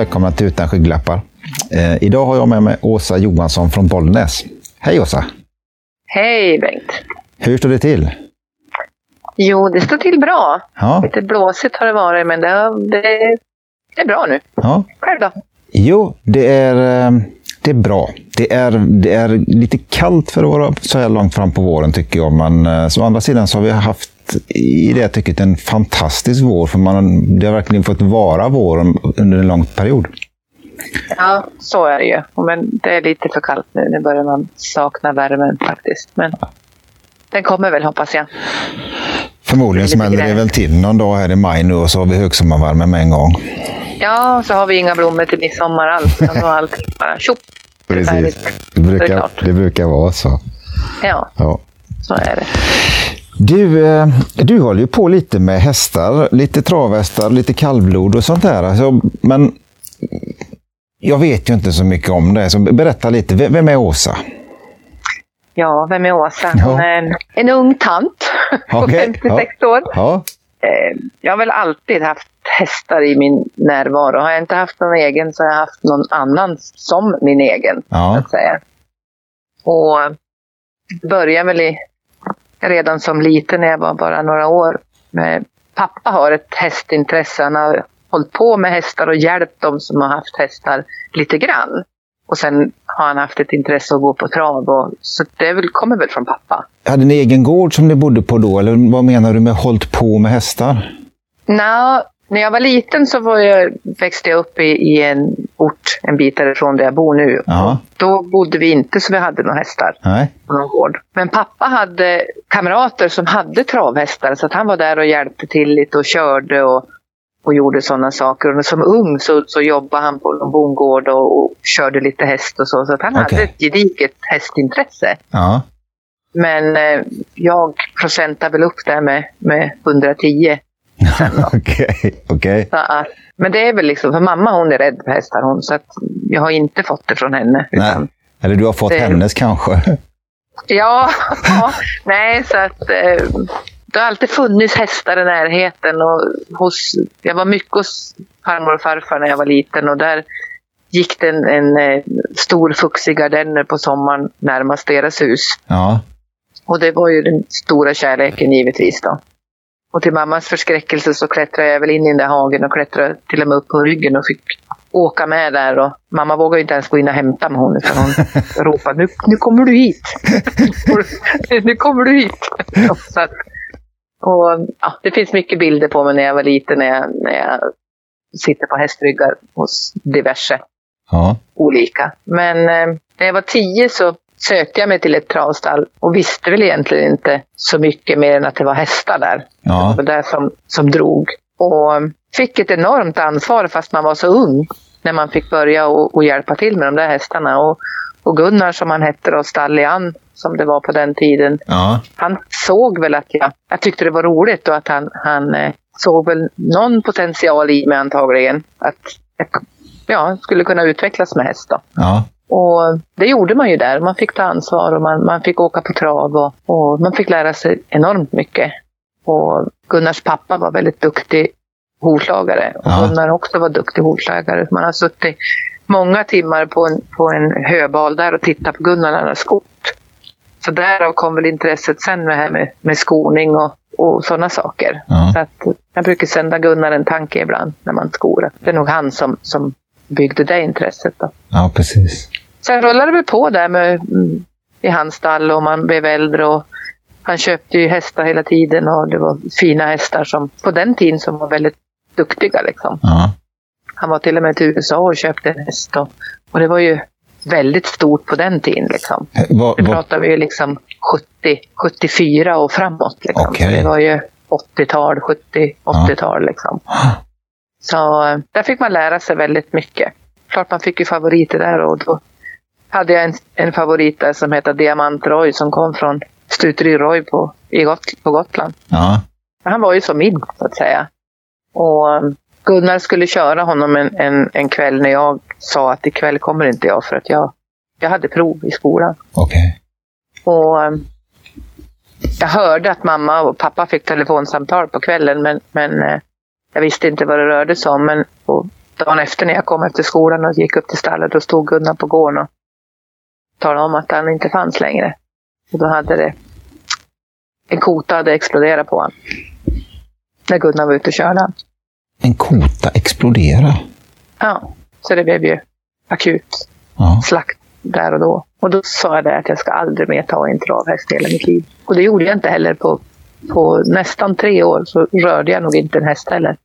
välkomna till Utan skygglappar. Eh, idag har jag med mig Åsa Johansson från Bollnäs. Hej Åsa! Hej Bengt! Hur står det till? Jo, det står till bra. Ja. Lite blåsigt har det varit, men det, det, det är bra nu. Ja. Själv då? Jo, det är, eh, det är bra. Det är, det är lite kallt för att vara så här långt fram på våren tycker jag. Men eh, å andra sidan så har vi haft i det tycket en fantastisk vår. För man, det har verkligen fått vara våren under en lång period. Ja, så är det ju. Men det är lite för kallt nu. Nu börjar man sakna värmen faktiskt. Men den kommer väl hoppas jag. Förmodligen smäller det väl till någon dag här i maj nu och så har vi högsommarvärme med en gång. Ja, så har vi inga blommor till midsommar alls. Då har allting bara tjopp. Precis. Det Det brukar, klart. det brukar vara så. Ja, Ja. så är det. Du, eh, du håller ju på lite med hästar, lite travhästar, lite kallblod och sånt där. Alltså, men jag vet ju inte så mycket om det, så berätta lite. Vem är Åsa? Ja, vem är Åsa? Ja. Hon är en, en ung tant på Okej, 56 år. Ja, Eh, jag har väl alltid haft hästar i min närvaro. Har jag inte haft någon egen så har jag haft någon annan som min egen. Så ja, att säga. Och började väl i, redan som liten när jag var bara några år. Men pappa har ett hästintresse. Han har hållit på med hästar och hjälpt dem som har haft hästar lite grann. Och sen har han haft ett intresse att gå på trav. Och, så det väl, kommer väl från pappa. hade ni egen gård som ni bodde på då? Eller vad menar du med hållit på med hästar? Nå, när jag var liten så var jag, växte jag upp i, i en ort en bit därifrån där jag bor nu. Ja, Då bodde vi inte så vi hade några hästar nej, på någon gård. Men pappa hade kamrater som hade travhästar så att han var där och hjälpte till lite och körde och, och gjorde sådana saker. Och som ung så, så jobbade han på någon bondgård och, och körde lite häst och så. Så att han Okej. hade ett gediget hästintresse. ja, Men eh, jag procentade väl upp det med, med 110 okej. Så att, men det är väl liksom, för mamma hon är rädd för hästar hon, så att jag har inte fått det från henne. Nej. Utan, Eller du har fått Det- hennes kanske? ja, ja, nej så att eh, det har alltid funnits hästar i närheten och hos, jag var mycket hos farmor och farfar när jag var liten och där gick det en, en eh, stor fuxig gardenner på sommaren närmast deras hus. Ja, Och det var ju den stora kärleken givetvis då. Och till mammas förskräckelse så klättrade jag väl in i den där hagen och klättrade till och med upp på ryggen och fick åka med där. Och mamma vågade inte ens gå in och hämta mig hon utan hon ropade nu, nu kommer du hit. nu kommer du hit. så att, och, ja, det finns mycket bilder på mig när jag var liten när jag, när jag sitter på hästryggar hos diverse ja, olika. Men eh, när jag var tio så sökte jag mig till ett travstall och visste väl egentligen inte så mycket mer än att det var hästar där. ja, Det var det som, som drog. Och eh, fick ett enormt ansvar fast man var så ung när man fick börja och, och hjälpa till med de där hästarna. Och, och Gunnar som han hette då, Stallian som det var på den tiden, ja, han såg väl att jag, jag tyckte det var roligt och att han, han eh, såg väl någon potential i mig antagligen. Att jag ja, skulle kunna utvecklas med häst då. ja, Och det gjorde man ju där. Man fick ta ansvar och man, man fick åka på trav och, och man fick lära sig enormt mycket. Och Gunnars pappa var väldigt duktig hovslagare och Ja. Gunnar också var duktig hovslagare. Man har suttit många timmar på en, på en höbal där och tittat på Gunnar när han har skott. Så därav kom väl intresset sen med, här med, med skoning och, och sådana saker. ja. Så att jag brukar sända Gunnar en tanke ibland när man skorar. Det är nog han som, som byggde det intresset. Då. ja precis. Sen rullade vi på där med, mm, i hans stall och man blev äldre och han köpte ju hästar hela tiden och det var fina hästar som på den tiden som var väldigt duktiga liksom. Ja, Han var till och med till USA och köpte en häst och, och det var ju väldigt stort på den tiden liksom. Vad- Nu vad- pratar vi ju liksom 70, 74 och framåt liksom. Så det var ju 80-tal, 70, 80-tal liksom. Så eh, där fick man lära sig väldigt mycket. Klart man fick ju favoriter där och då hade jag en, en favorit där som heter Diamant Roy som kom från Stuteri Roy på, i Got, på Gotland. ja, Han var ju som min så att säga. Och eh, Gunnar skulle köra honom en, en, en kväll när jag sa att ikväll kommer inte jag för att jag, jag hade prov i skolan. okej. Och eh, jag hörde att mamma och pappa fick telefonsamtal på kvällen men, men eh, jag visste inte vad det rörde sig om. Men och dagen efter när jag kom efter skolan och gick upp till stallet, då stod Gunnar på gården och talade om att han inte fanns längre. Och då hade det... En kota hade exploderat på honom. När Gunnar var ute och körde. En kota explodera? Ja, så det blev ju akut Ja. slakt där och då. Och då sa jag det att jag ska aldrig mer ta en travhäst i hela mitt liv. Och det gjorde jag inte heller på, på nästan tre år. Så rörde jag nog inte en häst heller.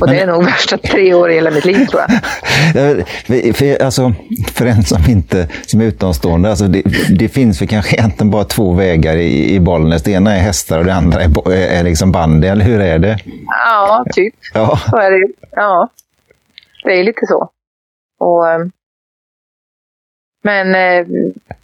Och det är nog värsta tre år i hela mitt liv tror jag. Ja, För, alltså, för en som inte som är utomstående, alltså det, det finns väl kanske egentligen bara två vägar i, i Bollnäs. Det ena är hästar och det andra är, är liksom bandy, eller hur är det? Ja, typ. Ja, Så är det. Ja, det är lite så. Och, eh, men eh,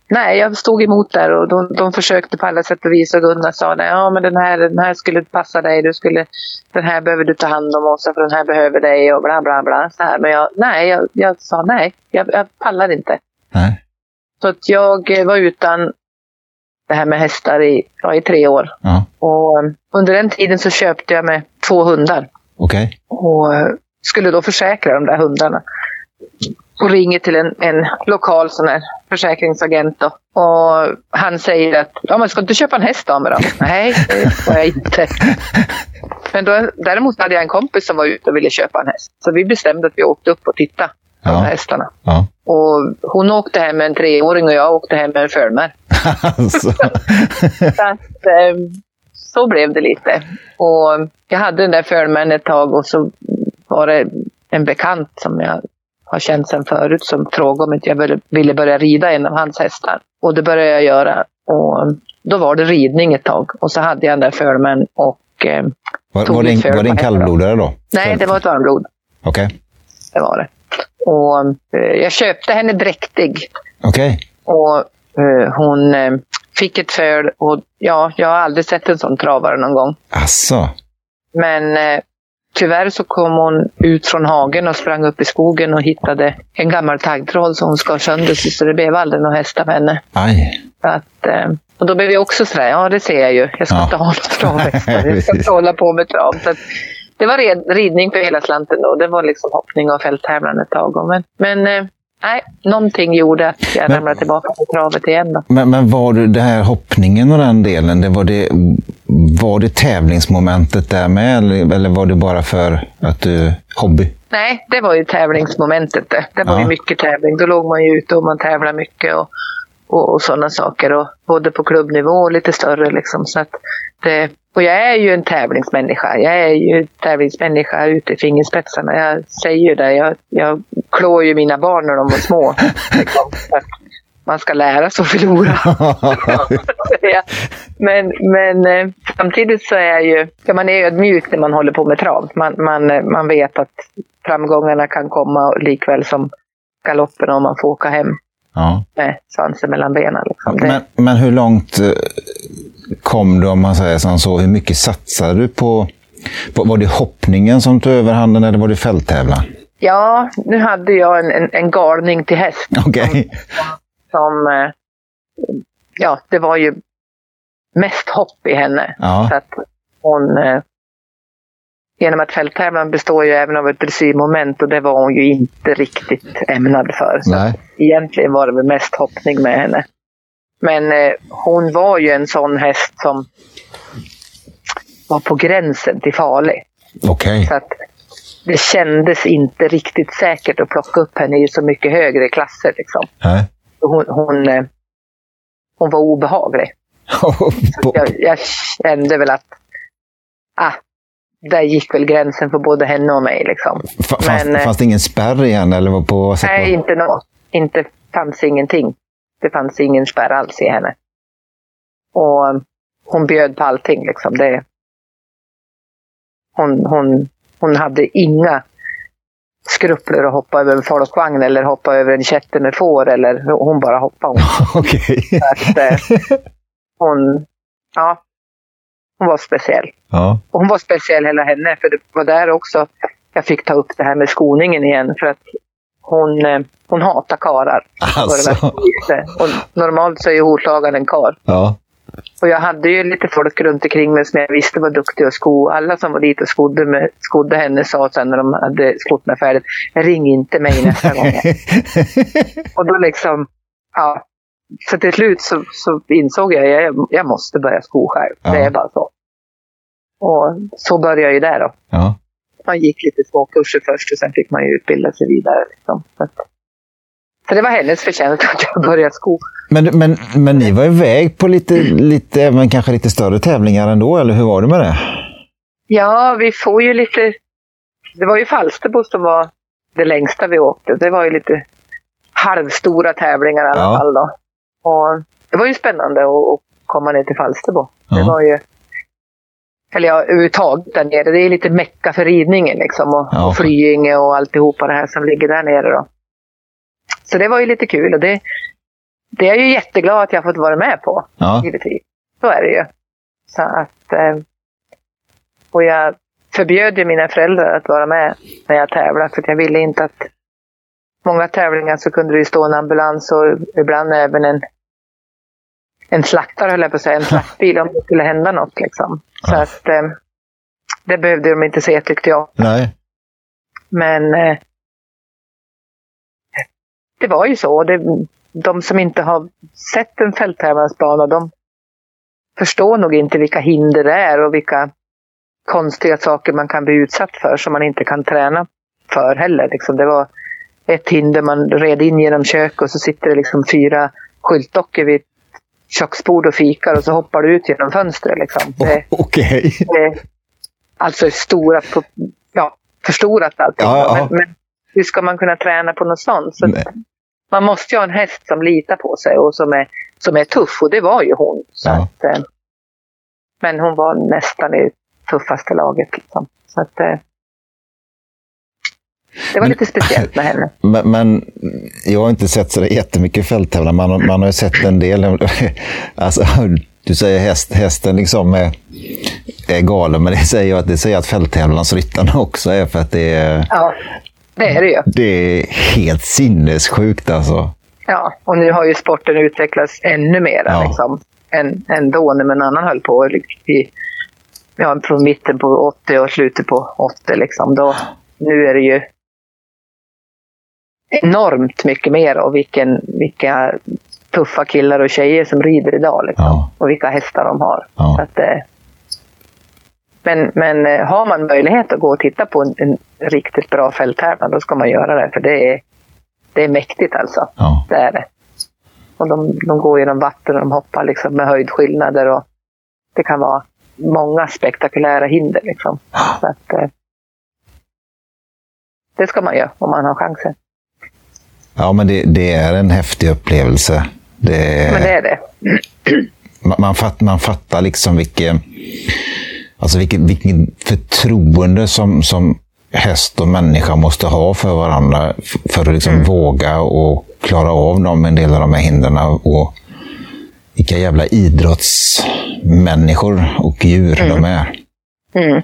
nej, jag stod emot där och de, de försökte på alla sätt och vis och Gunnar sa nej, ja men den här, den här skulle passa dig, du skulle, den här behöver du ta hand om också för den här behöver dig och bla bla bla. Så här. Men jag, nej, jag, jag sa nej, jag, jag pallar inte. nej. Så att jag eh, var utan det här med hästar i, ja, i tre år. Ja, Och eh, under den tiden så köpte jag mig två hundar okej. och eh, skulle då försäkra de där hundarna. Och ringer till en, en lokal sån här försäkringsagent då. Och han säger att ja, man ska inte köpa en häst av mig då? Nej, det får jag inte. Men då, däremot hade jag en kompis som var ute och ville köpa en häst. Så vi bestämde att vi åkte upp och tittade på Ja. hästarna. Ja. Och hon åkte hem med en treåring och jag åkte hem med en fölmär. Alltså. Så, att, eh, så blev det lite. Och jag hade den där fölmän ett tag och så var det en bekant som jag har känt sedan förut som frågade om inte jag ville- börja rida en av hans hästar. Och det började jag göra. Och då var det ridning ett tag. Och så hade jag den där fölmän och eh, Var, Tog var, det en, var det en kallblodare då? nej, det var ett varmblod. Okej. Det var det. Och eh, jag köpte henne dräktig. Okej. Och eh, hon eh, fick ett föl och ja, jag har aldrig sett en sån travare någon gång. Alltså. Men eh, tyvärr så kom hon ut från hagen och sprang upp i skogen och hittade en gammal taggtråd som hon skar sönder sig så det blev aldrig någon häst av henne. Aj. Så att, eh, och då blev jag också sådär, ja det ser jag ju. Jag ska Ja. inte ha någon travhästar. Jag ska inte hålla på med trav. Så att, det var red, ridning för hela slanten då. Det var liksom hoppning och fälttävlan ett tag. Men, men eh, nej, någonting gjorde att jag Men- ramlade tillbaka på travet igen då. Men, men var det här hoppningen och den delen, det var, det, var det tävlingsmomentet där med? Eller, var det bara för att du hobby? Nej, det var ju tävlingsmomentet det. Det var Ja. ju mycket tävling. Då låg man ju ute och man tävlade mycket och, och, och sådana saker. Och både på klubbnivå och lite större liksom. Så att det, och jag är ju en tävlingsmänniska. Jag är ju tävlingsmänniska ute i fingerspetsarna. Jag säger ju det. Jag, jag klår ju mina barn när de var små. Liksom, man ska lära sig att förlora. Men men eh, samtidigt så är jag ju, ja, man är ödmjuk när man håller på med trav. Man, man, eh, man vet att framgångarna kan komma likväl som galoppen om man får åka hem ja. med svansen mellan benen. Liksom. Det, men, men hur långt eh, kom du, om man säger som så? Hur mycket satsade du på... på var det hoppningen som tog överhanden eller var det fälttävlan? Ja, nu hade jag en, en, en galning till häst Okej. som, eh, ja, det var ju mest hopp i henne. Ja. Så att hon, eh, genom att fälttävlan består ju även av ett dressyrmoment och det var hon ju inte riktigt ämnad för. Så Nej. egentligen var det väl mest hoppning med henne. Men eh, hon var ju en sån häst som var på gränsen till farlig. Okej. Så att det kändes inte riktigt säkert att plocka upp henne i så mycket högre klasser. Liksom. Nej. Hon, hon, eh, hon var obehaglig. Jag, jag kände väl att ah, där gick väl gränsen för både henne och mig. Liksom. Fa- Fanns, Men, eh, fanns det ingen spärr igen? Eller på vad sätt Nej, var- inte något. Inte fanns ingenting. Det fanns ingen spärr alls i henne. Och eh, hon bjöd på allting. Liksom. Det, hon, hon, hon hade inga skrupler att hoppa över en folkvagn eller hoppa över en kätte med får. Eller, hon bara hoppade. Hon, Okej. att, eh, hon, ja, hon var speciell. Ja. Och hon var speciell hela henne, för det var där också jag fick ta upp det här med skoningen igen. För att hon, eh, hon hatar karar. Alltså. Och normalt så är ju hovslagaren en kar. Ja. Och jag hade ju lite folk runt omkring mig som jag visste var duktiga att sko. Alla som var dit och skodde, med, skodde henne sa sen när de hade skott mig färdigt, ring inte mig nästa gång. och då liksom, ja. Så till slut så, så insåg jag att jag, jag måste börja sko själv. Ja. Det är bara så. Och så började jag ju där då. Ja. Man gick lite små kurser först och sen fick man ju utbilda sig vidare. Liksom. Så, så det var hennes förtjänst att jag började sko. Men, men, men ni var iväg på lite, lite, men kanske lite större tävlingar ändå, eller hur var det med det? Ja, vi får ju lite... Det var ju Falsterbo som var det längsta vi åkte. Det var ju lite halvstora tävlingar i alla ja. fall. Då. Och det var ju spännande att, komma ner till Falsterbo. Ja. Det var ju eller ja, överhuvudtaget där nere. Det är lite mecka för ridningen liksom och, ja. och Flyinge och alltihopa det här som ligger där nere då. Så det var ju lite kul och det, det är jag ju jätteglad att jag fått vara med på, ja. givetvis. Så är det ju. Så att, eh, och jag förbjöd ju mina föräldrar att vara med när jag tävlade för jag ville inte att många tävlingar så kunde det stå en ambulans och ibland även en, en slaktare, höll jag på att säga, en slaktbil om det skulle hända något. Liksom. Så att eh, det behövde de inte se tyckte jag. Nej. Men eh, det var ju så. Det, de som inte har sett en fälttävlansbana, de förstår nog inte vilka hinder det är och vilka konstiga saker man kan bli utsatt för som man inte kan träna för heller. Liksom det var ett hinder man red in genom köket och så sitter det liksom fyra skyltdockor vid köksbord och fikar och så hoppar du ut genom fönstret. Liksom. Okej. Okay. Alltså stora, ja, förstorat allting. Ja, ja. Men, men, hur ska man kunna träna på något sånt? Så man måste ju ha en häst som litar på sig och som är, som är tuff och det var ju hon. Så ja. att, eh, men hon var nästan i tuffaste laget. Liksom. Så att, eh, det var men, lite speciellt med henne. Men, men, jag har inte sett så jättemycket fälttävlan. Man, man har ju sett en del. Alltså, du säger häst, hästen liksom är, är galen, men det säger jag att, det säger att fälttävlansryttarna också är för att det är... Ja, det är det ju. Det är helt sinnessjukt alltså. Ja, och nu har ju sporten utvecklats ännu mer ja. liksom, än, än då när någon annan höll på. I, ja, från mitten på 80 och slutet på 80 liksom. Då, nu är det ju enormt mycket mer och vilken, vilka tuffa killar och tjejer som rider idag. Liksom. Ja. Och vilka hästar de har. Ja. Att, eh, men, men eh, har man möjlighet att gå och titta på en, en riktigt bra fälttävlan, då ska man göra det. För det är, det är mäktigt alltså. Ja. Det är det. Och de, de går genom vatten och de hoppar liksom med höjdskillnader. Och det kan vara många spektakulära hinder. Liksom. Så att, eh, det ska man göra om man har chansen. Ja, men det, det är en häftig upplevelse. Det, men det är det. Man, man, fatt, man fattar liksom vilken, alltså vilken, vilken förtroende som, som häst och människa måste ha för varandra för att liksom mm. våga och klara av dem, en del av de här hindren. Och vilka jävla idrottsmänniskor och djur mm. de är. Mm.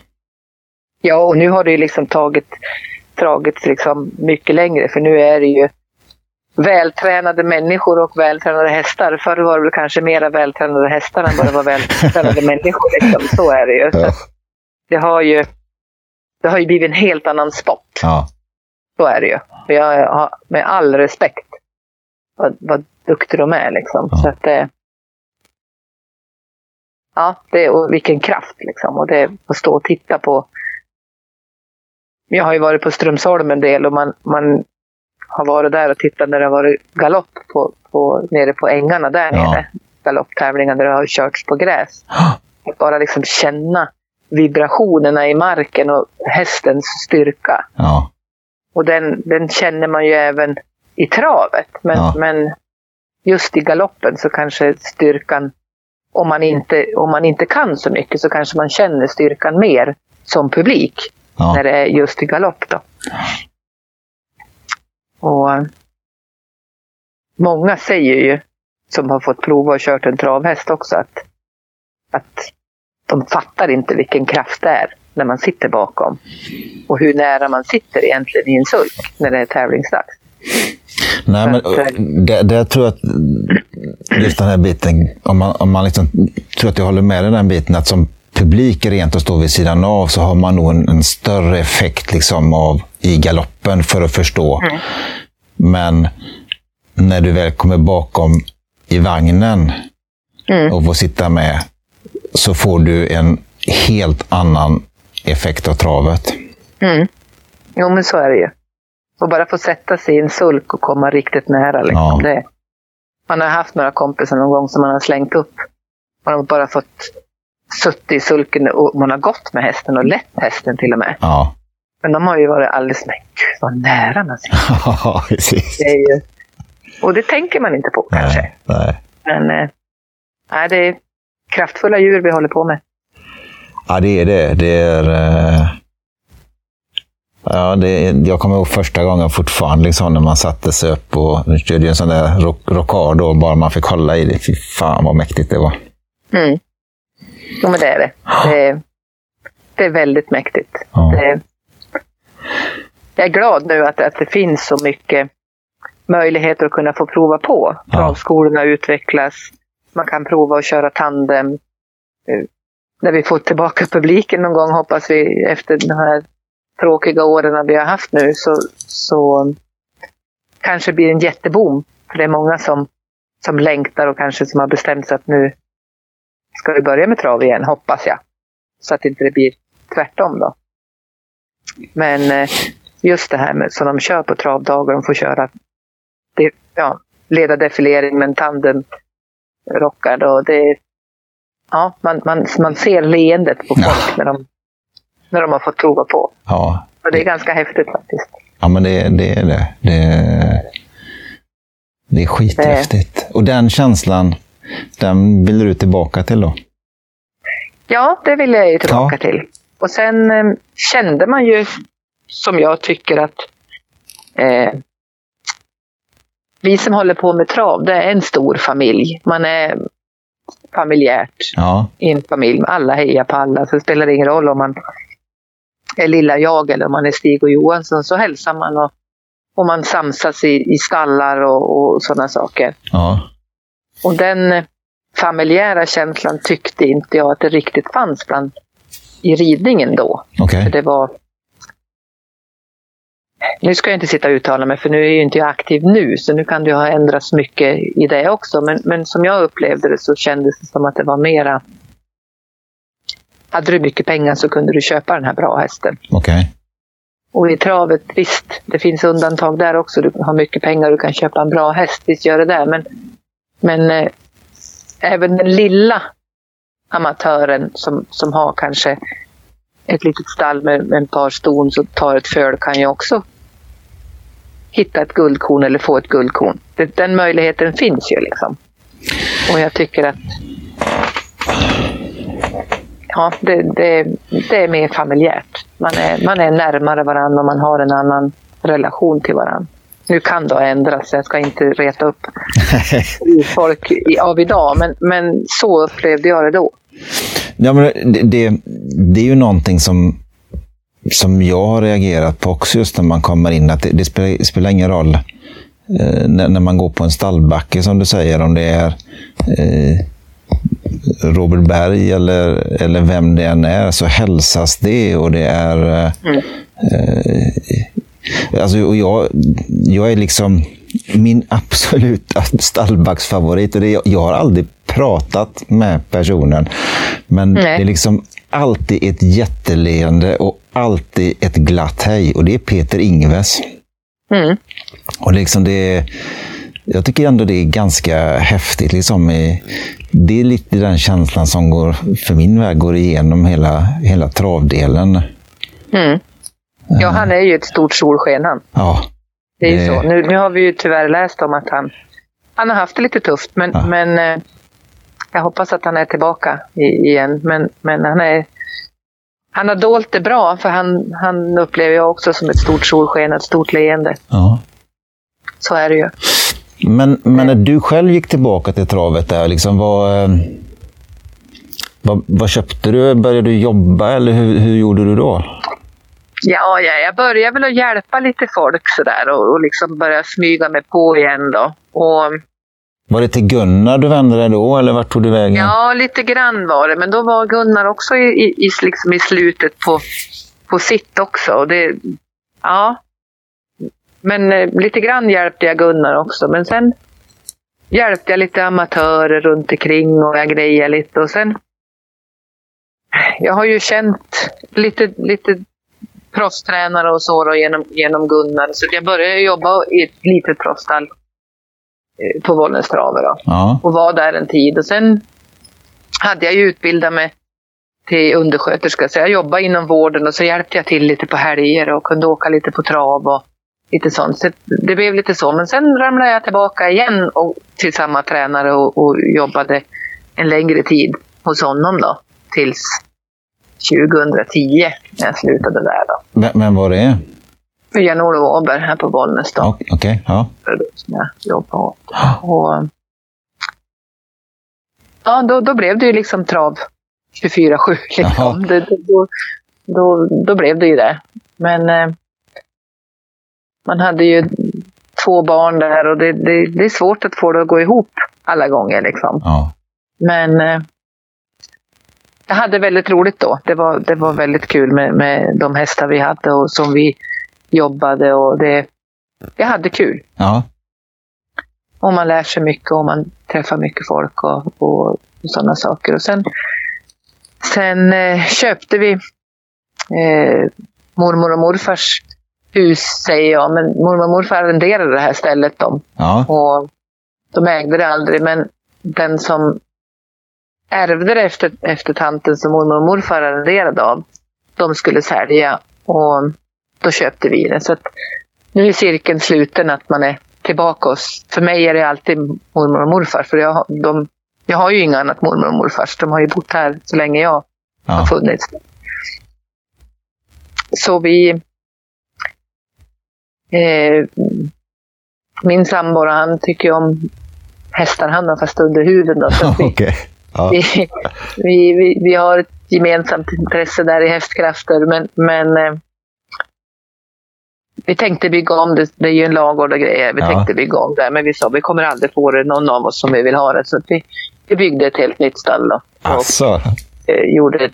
Ja, och nu har det ju liksom tagit, dragits liksom mycket längre, för nu är det ju vältränade människor och vältränade hästar. Förr var det väl kanske mera vältränade hästar än vad det var vältränade människor. Liksom. Så är det ju. Ja. Det, har ju det har ju blivit en helt annan sport. Ja. Så är det ju. Jag har med all respekt vad, vad duktig de är. Liksom. Ja. Så att det, ja, det, och vilken kraft liksom. Och det att stå och titta på. Jag har ju varit på Strömsholm en del och man, man har varit där och tittat när det har varit galopp på, på, nere på ängarna där ja. nere. Galopptävlingar där det har körts på gräs. Att bara liksom känna vibrationerna i marken och hästens styrka. Ja. Och den, den känner man ju även i travet. Men, ja. men just i galoppen så kanske styrkan, om man, inte, om man inte kan så mycket så kanske man känner styrkan mer som publik. Ja. När det är just i galopp då. Och många säger ju, som har fått prova och kört en travhäst också, att, att de fattar inte vilken kraft det är när man sitter bakom. Och hur nära man sitter egentligen i en sulk när det är tävlingsdags. Nej, men att, eh, det, det tror jag att just den här biten, om man, om man liksom, tror att jag håller med i den biten, att som publik rent och stå vid sidan av så har man nog en, en större effekt liksom av i galoppen för att förstå. Mm. Men när du väl kommer bakom i vagnen Mm. och får sitta med så får du en helt annan effekt av travet. Mm. Jo, men så är det ju. Och bara få sätta sig i en sulk och komma riktigt nära. Liksom. Ja. Det, man har haft några kompisar någon gång som man har slängt upp. Man har bara fått suttit i sulken och man har gått med hästen och lett hästen till och med. Ja, Men de har ju varit alldeles, men gud vad nära man sitter. Ja, precis. Det är ju, och det tänker man inte på kanske. Nej, nej. Men nej, det är kraftfulla djur vi håller på med. Ja, det är det. Det är... eh, Ja, det jag kommer ihåg första gången fortfarande liksom, när man satte sig upp och körde en sån där rock, rockad då, bara man fick hålla i det. Fy fan vad mäktigt det var. Mm. Jo, men det är det. Det är, det är väldigt mäktigt. Ja. Det, jag är glad nu att, att det finns så mycket möjligheter att kunna få prova på. Ja. Travskolorna utvecklas. Man kan prova att köra tandem. Eh, När vi får tillbaka publiken någon gång hoppas vi efter de här tråkiga åren vi har haft nu så, så kanske blir det en jätteboom. För det är många som, som längtar och kanske som har bestämt sig att nu ska vi börja med trav igen, hoppas jag. Så att inte det blir tvärtom då. Men eh, just det här med som de kör på travdagar, de får köra det, ja, leda defilering med en tandem rockar då. Det, ja, man, man, man ser leendet på folk när, de, när de har fått prova på. Ja, Och det är ganska häftigt faktiskt. ja men det, det är det. Det, det är skithäftigt. Och den känslan, den vill du tillbaka till då? Ja, det vill jag ju tillbaka till. Och sen eh, kände man ju, som jag tycker att eh, vi som håller på med trav, det är en stor familj. Man är familjärt Ja, i en familj. Alla hejar på alla, så det spelar ingen roll om man är lilla jag eller om man är Stig och Johansson, så hälsar man och, och man samsas i, i stallar och, och sådana saker. ja, Och den eh, familjära känslan tyckte inte jag att det riktigt fanns bland, i ridningen då. okej. För det var... Nu ska jag inte sitta och uttala mig, för nu är ju inte jag aktiv nu, så nu kan det ha ändrats mycket i det också. Men, men som jag upplevde det så kändes det som att det var mera... Hade du mycket pengar så kunde du köpa den här bra hästen. Okej. Och i travet, visst, det finns undantag där också. Du har mycket pengar och du kan köpa en bra häst, visst gör det det. Men, men eh, även den lilla amatören som, som har kanske ett litet stall med, med ett par ston som tar ett föl kan ju också hitta ett guldkorn eller få ett guldkorn. Det, den möjligheten finns ju liksom. Och jag tycker att ja, det, det, det är mer familjärt. Man är, man är närmare varandra och man har en annan relation till varandra. Nu kan det ha ändrats, jag ska inte reta upp folk av idag, men, men så upplevde jag det då. Ja, men det, det, det är ju någonting som, som jag har reagerat på också just när man kommer in. att Det, det spelar, spelar ingen roll eh, när, när man går på en stallbacke som du säger, om det är eh, Robert Berg eller, eller vem det än är, så hälsas det och det är... Eh, Mm. eh, alltså, och jag, jag är liksom min absoluta stallbacksfavorit. Och det, är- jag har aldrig pratat med personen, men Nej. det är liksom alltid ett jätteleende och alltid ett glatt hej. Och det är Peter Ingves. Mm. Och det är liksom det, jag tycker ändå det är ganska häftigt. Liksom det är lite den känslan som går, för min väg går igenom hela, hela travdelen. Mm. Ja, han är ju ett stort solsken han. Ja, Det är ju så. Nu, nu har vi ju tyvärr läst om att han, han har haft det lite tufft, men, Ja. men eh, jag hoppas att han är tillbaka igen. Men, men han är han har dolt det bra, för han, han upplever jag också som ett stort solsken, ett stort leende. ja. Så är det ju. Men, men när du själv gick tillbaka till travet, där, liksom, vad, eh, vad, vad köpte du? Började du jobba eller hur, hur gjorde du då? Ja, ja, jag började väl att hjälpa lite folk sådär och, och liksom börja smyga mig på igen då. Och, var det till Gunnar du vände dig då eller vart tog du vägen? Ja, lite grann var det. Men då var Gunnar också i, i, liksom i slutet på, på sitt också. Och det, ja. Men eh, lite grann hjälpte jag Gunnar också. Men sen hjälpte jag lite amatörer runt omkring och jag grejade lite. Och sen, jag har ju känt lite, lite proffstränare och så då, genom, genom Gunnar. Så jag började jobba i ett litet proffsstall eh, på Bollnäs Traver ja. och var där en tid. Och sen hade jag ju utbildat mig till undersköterska så jag jobbade inom vården och så hjälpte jag till lite på helger och kunde åka lite på trav och lite sånt. Så det blev lite så. Men sen ramlade jag tillbaka igen och, till samma tränare och, och jobbade en längre tid hos honom då. Tills 2010 när jag slutade där. Då. Men, men var det? Jan-Olof Åberg här på Bollnäs. Okej, okay, ja. Som jag jobbade åt. Och, ja, då, då blev det ju liksom trav 24-7. Liksom. Det, då, då, då blev det ju det. Men eh, man hade ju två barn där och det, det, det, är svårt att få det att gå ihop alla gånger. Liksom. Ja. Men eh, jag hade väldigt roligt då. Det var, det var väldigt kul med, med de hästar vi hade och som vi jobbade och det, jag hade kul. Ja. Och man lär sig mycket och man träffar mycket folk och, och, sådana saker. Och sen, sen eh, köpte vi eh, mormor och morfars hus, säger jag. Men mormor och morfar arrenderade det här stället. Dem. Ja. Och de ägde det aldrig, men den som ärvde det efter, efter tanten som mormor och morfar arrenderade av, de skulle sälja och då köpte vi det. Så att nu är cirkeln sluten att man är tillbaka hos... För mig är det alltid mormor och morfar, för jag, de, jag har ju inga annat mormor och morfar. De har ju bott här så länge jag Ja. har funnits. Så vi... Eh, min sambo han tycker om hästar, han har fast under huden. Då, så vi. Ja. vi, vi, vi, vi har ett gemensamt intresse där i hästkrafter, men, men eh, vi tänkte bygga om det. Det är ju en lagård och grejer. Vi Ja. tänkte bygga om det, men vi sa vi kommer aldrig få det, någon av oss som vi vill ha det. Så vi, vi byggde ett helt nytt stall då, och Alltså. eh, gjorde ett,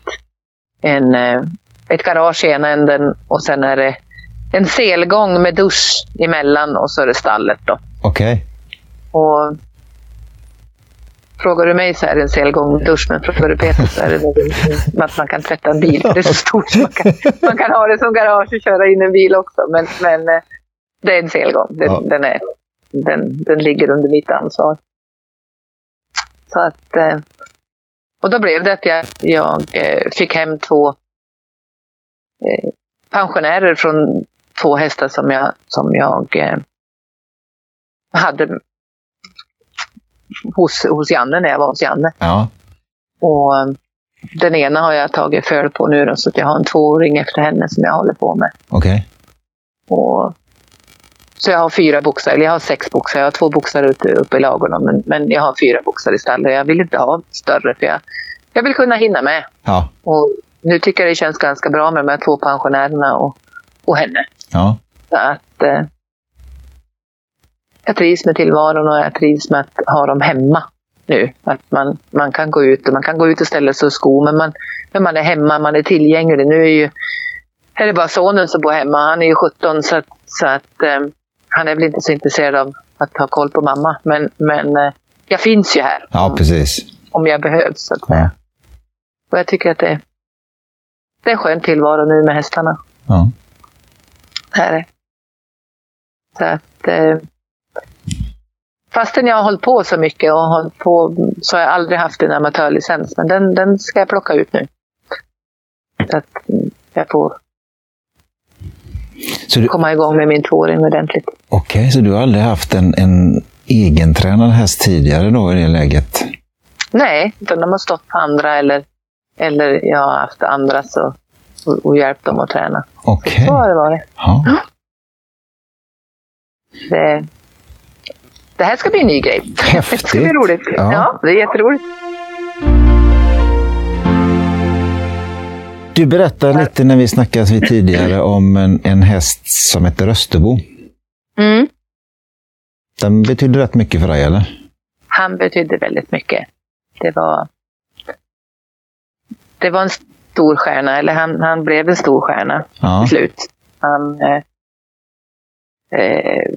en, eh, ett garage i ena änden och sen är det en selgång med dusch emellan och så är det stallet. Okej. Och Frågar du mig så är det en selgång dusch, men frågar du Peter så är det att man kan tvätta en bil. Det är så stort så man kan, man kan ha det som garage och köra in en bil också. Men, men eh, det är en selgång. Den, Ja. den, är, den, den ligger under mitt ansvar. Så att, eh, och då blev det att jag, jag eh, fick hem två pensionärer från två hästar som jag, som jag hade hos, hos Janne när jag var hos Janne. Ja. Och eh, den ena har jag tagit föl på nu då, så att jag har en tvååring efter henne som jag håller på med. Okej. Och, så jag har fyra boxar, eller jag har sex boxar. Jag har två boxar ute, uppe i ladugården, men, men jag har fyra boxar i stallet. Jag vill inte ha större för jag, jag vill kunna hinna med. Ja. Och nu tycker jag det känns ganska bra med de här två pensionärerna och, och henne. Ja. Så att eh, jag trivs med tillvaron och jag trivs med att ha dem hemma nu. Att man, man kan gå ut och man kan gå ut och ställa sig och sko, men man, men man är hemma, man är tillgänglig. Nu är ju är det bara sonen som bor hemma. Han är ju 17 så att, så att eh, han är väl inte så intresserad av att ha koll på mamma. Men, men eh, jag finns ju här Ja, precis. om jag behövs. Så att säga. Ja. Och jag tycker att det, det är en skön tillvaro nu med hästarna. Ja. Här är. Så att, eh, fastän jag har hållit på så mycket och hållit på så har jag aldrig haft en amatörlicens. Men den, den ska jag plocka ut nu. Så att mm, jag får Så du, komma igång med min tvååring ordentligt. Okej, så du har aldrig haft en, en egentränad häst tidigare då i det läget? Nej, utan de har stått på andra eller, eller jag har haft andra så, och, och hjälpt dem att träna. Okej. Så har det varit. Ja. Det, det här ska bli en ny grej. Häftigt. Det ska bli roligt. Ja. Ja, det är jätteroligt. Du berättade lite när vi snackade vid tidigare om en, en häst som heter Österbo. Mm. Den betydde rätt mycket för dig, eller? Han betydde väldigt mycket. Det var, det var en stor stjärna, eller han, han blev en stor stjärna Ja. till slut. Han, eh, eh,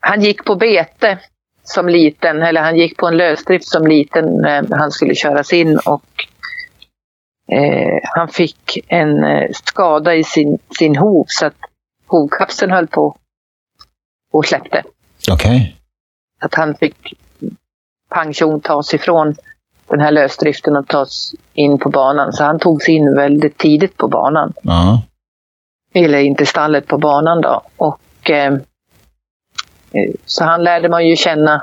han gick på bete som liten, eller han gick på en lösdrift som liten när han skulle köras in och eh, han fick en eh, skada i sin, sin hov så att hovkapseln höll på och släppte. Okej. Att han fick pang tjong tas ifrån den här lösdriften och tas in på banan. Så han togs in väldigt tidigt på banan. Ja. Eller in till stallet på banan då. Och, eh, eh, så han lärde man ju känna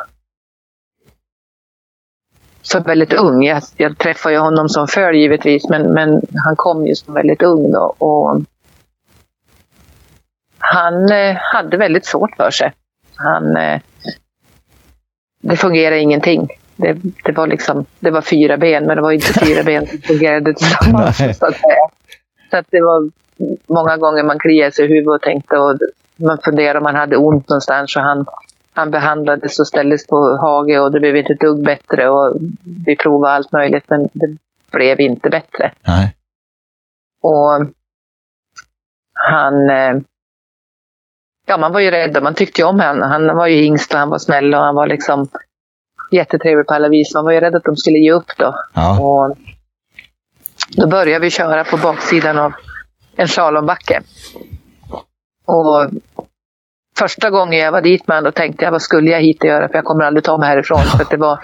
som väldigt ung. Jag, jag träffade ju honom som följ givetvis, men, men han kom ju som väldigt ung då. Och han eh, hade väldigt svårt för sig. Han, eh, det fungerade ingenting. Det, det, var liksom, det var fyra ben, men det var inte fyra ben som fungerade tillsammans. Så att. Så att det var många gånger man kliade sig i huvudet och tänkte och man funderade om han hade ont någonstans. Och han, han behandlades och ställdes på hage och det blev inte ett dugg bättre. Och vi provade allt möjligt, men det blev inte bättre. Nej. Och han... eh, Ja, man var ju rädd och man tyckte ju om honom. Han var ju yngst och han var snäll och han var liksom jättetrevlig på alla vis. Man var ju rädd att de skulle ge upp då. Ja. Och då började vi köra på baksidan av en slalombacke. Och första gången jag var dit med honom, tänkte jag vad skulle jag hit och göra? För jag kommer aldrig ta mig härifrån. För det var,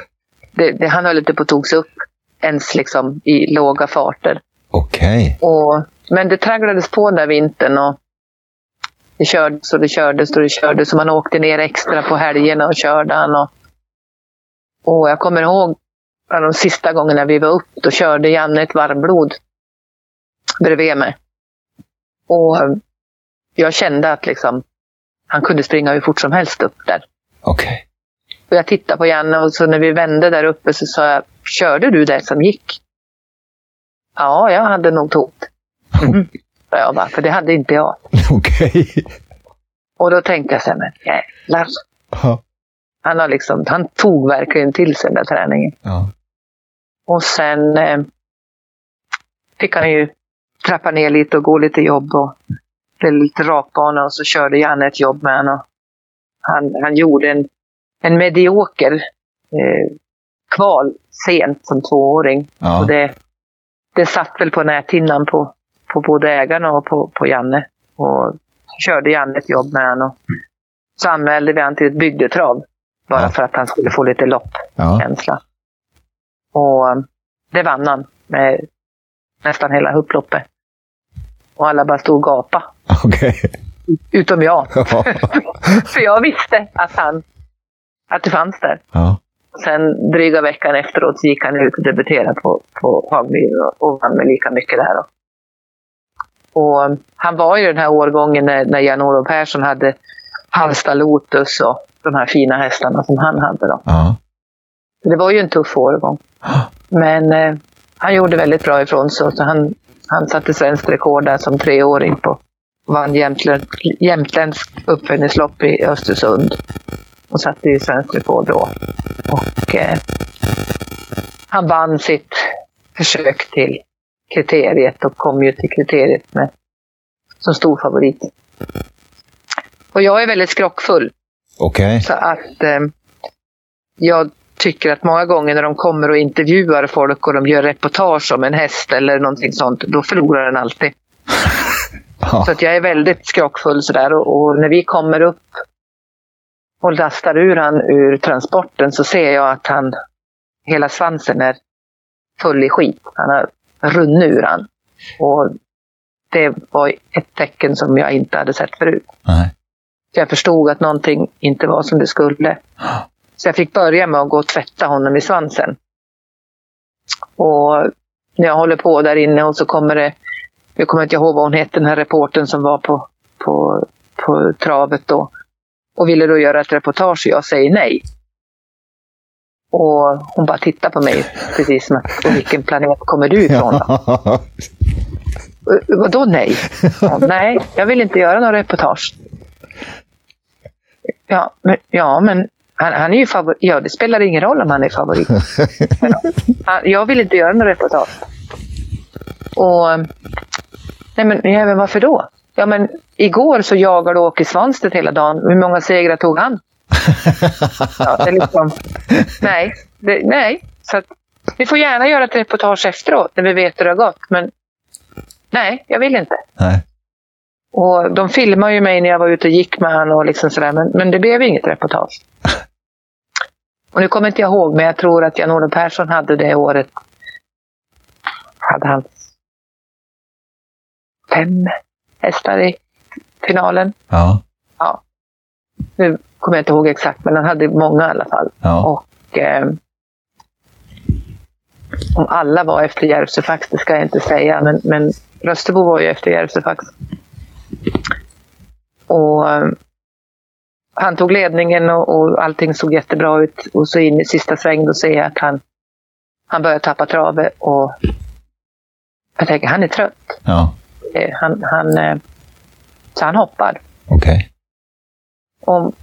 det, det, han höll inte på att togs upp ens liksom i låga farter. Okej. Och, men det tragglades på den där vintern och det kördes och det kördes och det kördes. Och man åkte ner extra på helgerna och körde han. Och, och jag kommer ihåg de sista gångerna vi var upp, då körde Janne ett varmblod bredvid mig. Och jag kände att liksom, han kunde springa hur fort som helst upp där. Okej. Och jag tittade på Janne och så när vi vände där uppe så sa jag, körde du det som gick? Ja, jag hade nog tot. Mm. jag bara, för det hade inte jag. Okej. Och då tänkte jag så här, men jävlar. Ja. Han, har liksom, han tog verkligen till sig den där träningen. Ja. Och sen eh, fick han ju trappa ner lite och gå lite jobb och blev lite rakbana och så körde Janne ett jobb med honom. Han, han gjorde en, en medioker eh, kval sent som tvååring. Ja. Och det, det satt väl på näthinnan på, på både ägarna och på, på Janne. Och så körde Janne ett jobb med honom. Så anmälde vi han till ett bygdetrav. Bara Ja. för att han skulle få lite loppkänsla. Ja. Och eh, det vann han med nästan hela upploppet. Och alla bara stod och gapade. Okej. Utom jag. Ja. För jag visste att han att det fanns där. Ja. Sen dryga veckan efteråt så gick han ut och debuterade på, på Hagmyr och, och vann med lika mycket där. Då. Och eh, han var ju den här årgången när, när Jan-Olof Persson hade Halsta Lotus och de här fina hästarna som han hade. Då. Ja. Det var ju en tuff årgång. Men eh, han gjorde väldigt bra ifrån sig. Så han, han satte svenskt rekord där som treåring på vann jämtlän, jämtländskt uppföljningslopp i Östersund. Och satte ju svenskt rekord då. Och eh, han vann sitt försök till kriteriet och kom ju till kriteriet med, som stor favorit. Och jag är väldigt skrockfull. Okej. Så att eh, jag tycker att många gånger när de kommer och intervjuar folk och de gör reportage om en häst eller någonting sånt, då förlorar den alltid. Ja. Så att jag är väldigt skrockfull sådär och, och när vi kommer upp och lastar ur han ur transporten så ser jag att han, hela svansen är full i skit. Han har runnit ur han. Och det var ett tecken som jag inte hade sett förut. Nej. Jag förstod att någonting inte var som det skulle. Så jag fick börja med att gå och tvätta honom i svansen. Och när jag håller på där inne och så kommer det, jag kommer inte ihåg vad hon hette, den här reporten som var på, på, på travet då. Och ville då göra ett reportage och jag säger nej. Och hon bara tittar på mig precis som att, och vilken planet kommer du ifrån då? Ja. "Eh, Vadå nej? Ja, nej, jag vill inte göra några reportage. Ja, men, ja, men han, han är ju favorit. Ja, det spelar ingen roll om han är favorit. Han, jag vill inte göra några reportage. Och, nej men, ja, men varför då? Ja, men igår så jagade Åke Svanstedt hela dagen. Hur många segrar tog han? Ja, det är liksom, nej, det, nej. Så att, vi får gärna göra ett reportage efteråt när vi vet hur det har gått. Men nej, jag vill inte. Nej. Och de filmade ju mig när jag var ute och gick med honom och liksom sådär, men, men det blev inget reportage. Och nu kommer inte jag ihåg, men jag tror att Jan-Olof Persson hade det året, hade han fem hästar i finalen. Ja. Nu kommer jag inte ihåg exakt, men han hade många i alla fall. Ja. Och eh, om alla var efter Järvsöfax, det ska jag inte säga, men, men Rösterbo var ju efter Järvsöfax. Och eh, han tog ledningen och, och allting såg jättebra ut. Och så in i sista sväng då ser jag att han, han börjar tappa travet och jag tänker han är trött. Ja. Eh, Han, han, eh, så han hoppar. Okej. Och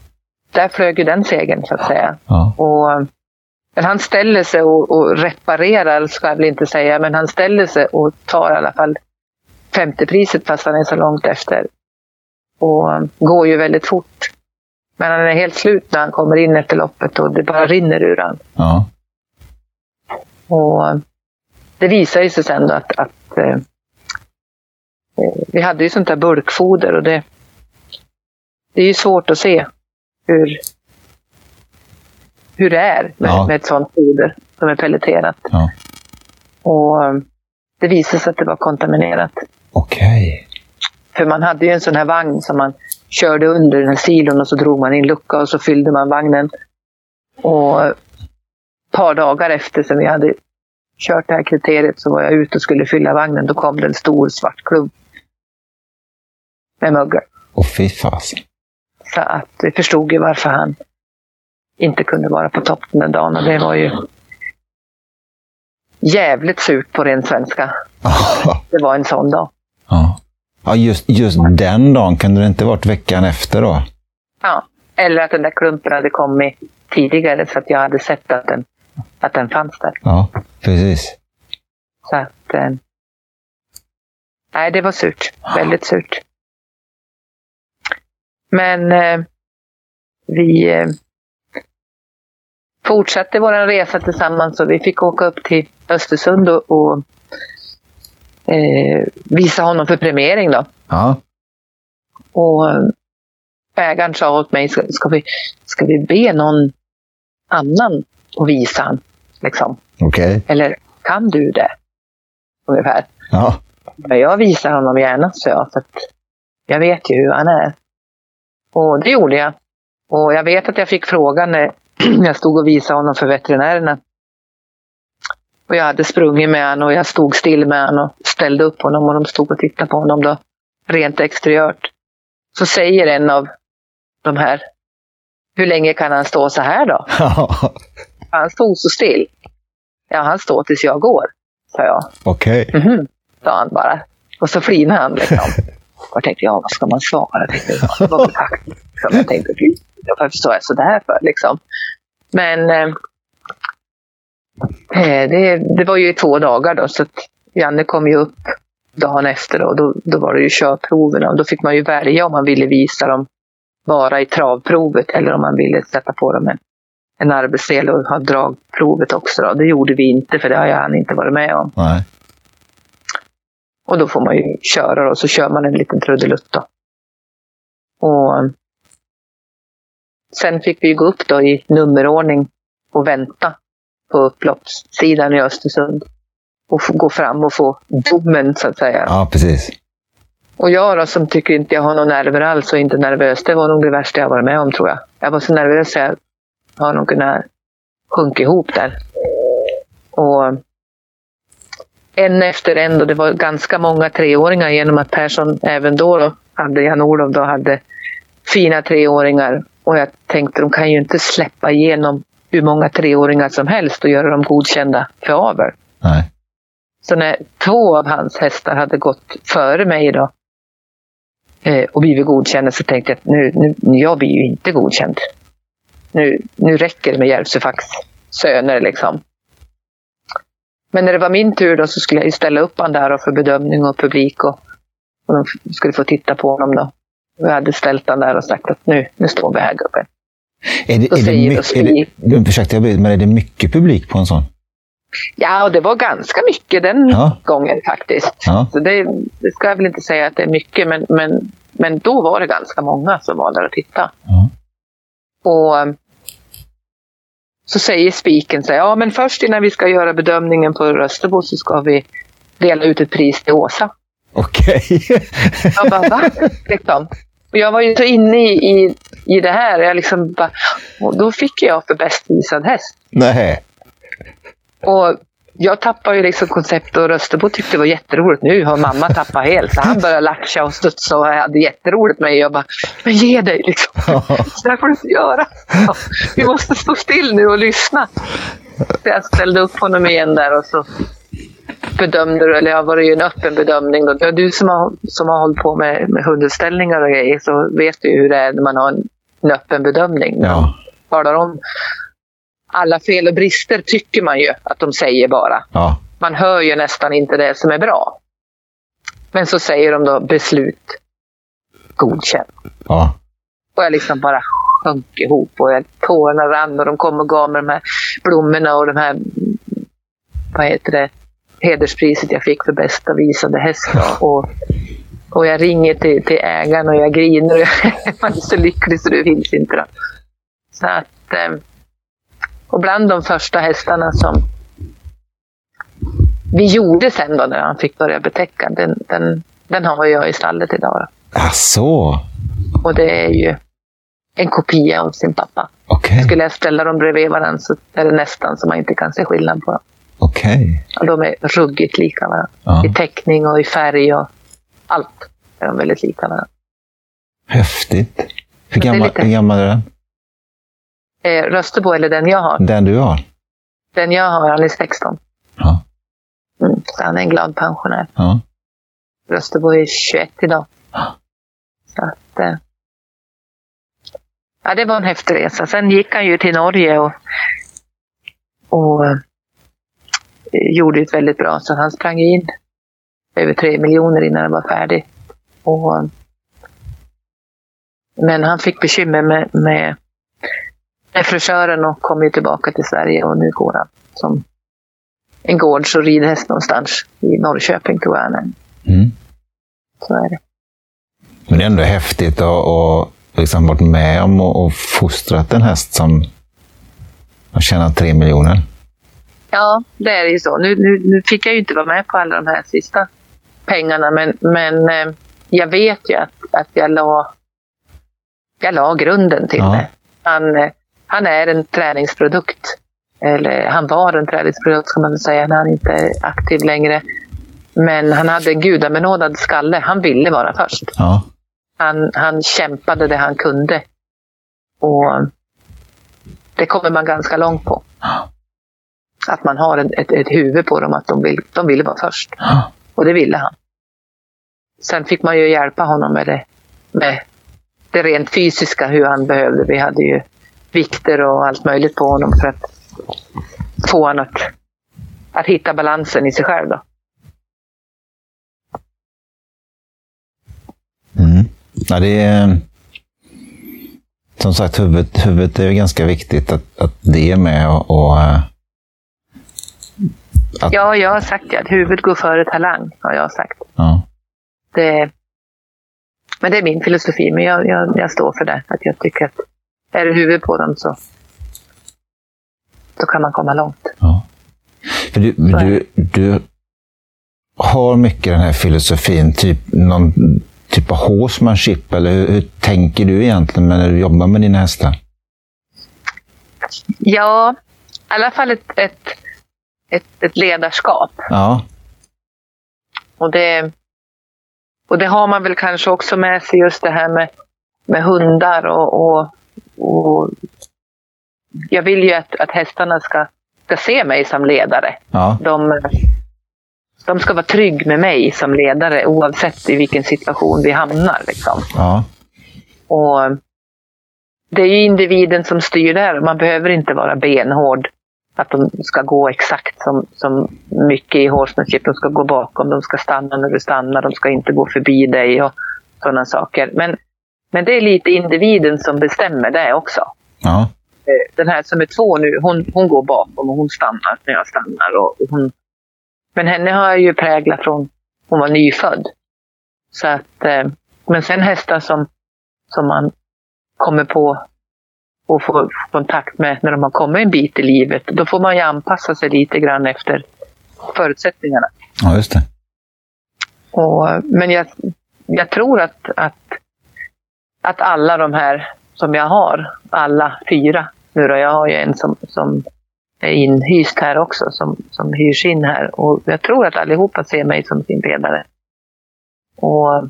där flög ju den segern så att säga. Ja. Och, men han ställer sig och, och reparerar, ska jag väl inte säga, men han ställer sig och tar i alla fall femtepriset fast han är så långt efter. Och går ju väldigt fort. Men han är helt slut när han kommer in efter loppet och det bara rinner ur han. Ja. Och det visar ju sig sen då att, att eh, eh, vi hade ju sånt där bulkfoder och det, det är ju svårt att se hur, hur det är med, Ja. med ett sånt foder som är pelleterat. Ja. Och eh, det visade sig att det var kontaminerat. Okej. För man hade ju en sån här vagn som man körde under den här silon och så drog man in lucka och så fyllde man vagnen. Och ett par dagar efter som vi hade kört det här kriteriet så var jag ute och skulle fylla vagnen. Då kom det en stor svart klump med mögel. Och fy fasen. Så att vi förstod ju varför han inte kunde vara på topp den dagen. Och det var ju jävligt surt på ren svenska. Det var en sån dag. Ja. Ja, just, just den dagen kunde det inte varit veckan efter då? Ja. Eller att den där klumpen hade kommit tidigare så att jag hade sett att den, att den fanns där. Ja, precis. Så att... Eh, nej, det var surt. Väldigt surt. Men eh, vi eh, fortsatte vår resa tillsammans och vi fick åka upp till Östersund och, och eh, visa honom för premiering då. Ja. Och eh, ägaren sa åt mig, ska, ska, vi, ska vi be någon annan att visa han? Liksom. Okej. Eller kan du det? Ungefär. Ja. Men jag visar honom gärna, så jag. För att jag vet ju hur han är. Och det gjorde jag. Och jag vet att jag fick frågan när jag stod och visade honom för veterinärerna. Och jag hade sprungit med honom och jag stod still med honom och ställde upp honom och de stod och tittade på honom då, rent exteriört. Så säger en av de här, hur länge kan han stå så här då? Han stod så still. Ja, han står tills jag går, sa jag. Okej. Mhm, sa han bara. Och så flinade han liksom. Jag tänkte, ja vad ska man svara? Jag tänkte, ja, det var väl kaxigt. Liksom. Jag tänkte, varför står jag sådär för liksom? Men eh, eh, det, det var ju i två dagar då, så Janne kom ju upp dagen efter och då, då var det ju körproverna och då fick man ju välja om man ville visa dem bara i travprovet eller om man ville sätta på dem en, en arbetsdel och ha dragprovet också. Då. Det gjorde vi inte för det har jag han inte varit med om. Nej. Och då får man ju köra och så kör man en liten trudelutt då. Och eh, sen fick vi gå upp då i nummerordning och vänta på upploppssidan i Östersund. Och gå fram och få domen så att säga. Ja, precis. Och jag då som tycker inte jag har några nerver alls och inte nervös, det var nog det värsta jag varit med om tror jag. Jag var så nervös så jag har nog kunnat sjunka ihop där. Och en efter en, och det var ganska många treåringar genom att Persson även då, då hade Jan-Olof då hade fina treåringar. Och jag tänkte de kan ju inte släppa igenom hur många treåringar som helst och göra dem godkända för avel. Nej. Så när två av hans hästar hade gått före mig då eh, och blivit godkända så tänkte jag att nu, nu, jag blir ju inte godkänd. Nu, nu räcker det med Järvsöfacks söner liksom. Men när det var min tur då så skulle jag ställa upp han där för bedömning och publik och, och de skulle få titta på honom då. Vi hade ställt han där och sagt att nu, nu står vi här gubben. Är det, är det, mycket, är det, ursäkta, men är det mycket publik på en sån? Ja, och det var ganska mycket den ja. gången faktiskt. Ja. Så det, det, ska jag väl inte säga att det är mycket, men, men, men då var det ganska många som var där och tittade. Ja. Och så säger spiken så här, ja men först innan vi ska göra bedömningen på Rösterbo så ska vi dela ut ett pris till Åsa. Okej. Okay. jag bara, va? Liksom. Och jag var ju så inne i, i, i det här. Jag liksom bara, och då fick jag för bäst visad häst. Nej. Och jag tappade ju liksom koncept och Rösterbo tyckte det var jätteroligt. Nu har mamma tappat helt. Så han började latcha och studsa och hade jätteroligt med mig. Jag bara, men ge dig liksom. Så där får du inte göra. Vi måste stå still nu och lyssna. Så jag ställde upp honom igen där och så bedömde du, eller ja, var det ju en öppen bedömning då. Ja, du som har, som har hållit på med, med hundutställningar och grejer så vet du hur det är när man har en, en öppen bedömning. Ja. Talar om alla fel och brister tycker man ju att de säger bara. Ja. Man hör ju nästan inte det som är bra. Men så säger de då beslut godkänd. Ja. Och jag liksom bara sjönk ihop och jag, tårarna rann och de kom och gav mig de här blommorna och de här, vad heter det, hederspriset jag fick för bästa visade häst. Och, och jag ringer till, till ägaren och jag griner och jag, är så lycklig så det finns inte. Då. Så att, eh, och bland de första hästarna som vi gjorde sen då när han fick börja betäcka, den, den, den har jag i stallet idag. Ah, så. Och det är ju en kopia av sin pappa. Okay. Skulle jag ställa dem bredvid varandra så är det nästan så man inte kan se skillnad på dem. Okej. Okay. de är ruggigt lika varandra. Ja. I teckning och i färg och allt är de väldigt lika varandra. Häftigt. Hur gammal, hur gammal är den? Eh, Rösterbo eller den jag har? Den du har? Den jag har, han är 16. Ja. Mm, så han är en glad pensionär. Ja. Rösterbo är 21 idag. Ja. Så att, eh... Ja, det var en häftig resa. Sen gick han ju till Norge och, och eh, gjorde ett väldigt bra, så han sprang in över tre miljoner innan det var färdigt. Och, men han fick bekymmer med, med är frisören och kom ju tillbaka till Sverige och nu går han som en gårds och ridhäst någonstans i Norrköping tror jag han. Mm. Så är det. Men det är ändå häftigt att och liksom varit med om och, och fostrat en häst som har tjänat tre miljoner. Ja, det är ju så. Nu, nu, nu fick jag ju inte vara med på alla de här sista pengarna, men, men eh, jag vet ju att, att jag la jag la grunden till ja. det. Han, eh, han är en träningsprodukt. Eller han var en träningsprodukt ska man väl säga när han inte är aktiv längre. Men han hade en gudabenådad skalle. Han ville vara först. Ja. Han, han kämpade det han kunde. Och det kommer man ganska långt på. Ja. Att man har ett, ett, ett huvud på dem, att de, vill, de ville vara först. Ja. Och det ville han. Sen fick man ju hjälpa honom med det, med det rent fysiska, hur han behövde. Vi hade ju vikter och allt möjligt på honom för att få honom att, att hitta balansen i sig själv. Då. Mm. Ja, det är, som sagt, huvudet, huvudet är ganska viktigt att, att det är med. Och, och eh, att... Ja, jag har sagt det, att huvudet går före talang, har jag sagt. Ja. Det, men det är min filosofi, men jag, jag, jag står för det. Att jag tycker att är det huvud på dem så då kan man komma långt. Ja. För du, du, du har mycket den här filosofin, typ någon typ av horsemanship, eller hur, hur tänker du egentligen när du jobbar med dina hästar? Ja, i alla fall ett, ett, ett, ett ledarskap. Ja. Och det, och det har man väl kanske också med sig just det här med, med hundar och, och och jag vill ju att, att hästarna ska, ska se mig som ledare. Ja. De, de ska vara trygg med mig som ledare oavsett i vilken situation vi hamnar. Liksom. Ja. Och det är ju individen som styr där. Man behöver inte vara benhård att de ska gå exakt som, som mycket i horsemanship. De ska gå bakom, de ska stanna när du stannar, de ska inte gå förbi dig och sådana saker. Men, men det är lite individen som bestämmer det också. Ja. Eh, Den här som är två nu, hon, hon går bakom och hon stannar när jag stannar. Och hon... Men henne har jag ju präglat från hon var nyfödd. Så att, eh, men sen hästar som, som man kommer på och får kontakt med när de har kommit en bit i livet, då får man ju anpassa sig lite grann efter förutsättningarna. ja, just det. Och, men jag, jag tror att, att, att alla de här som jag har, alla fyra, nu då, jag har ju en som, som är inhyst här också, som, som hyrs in här. Och jag tror att allihopa ser mig som sin ledare. Och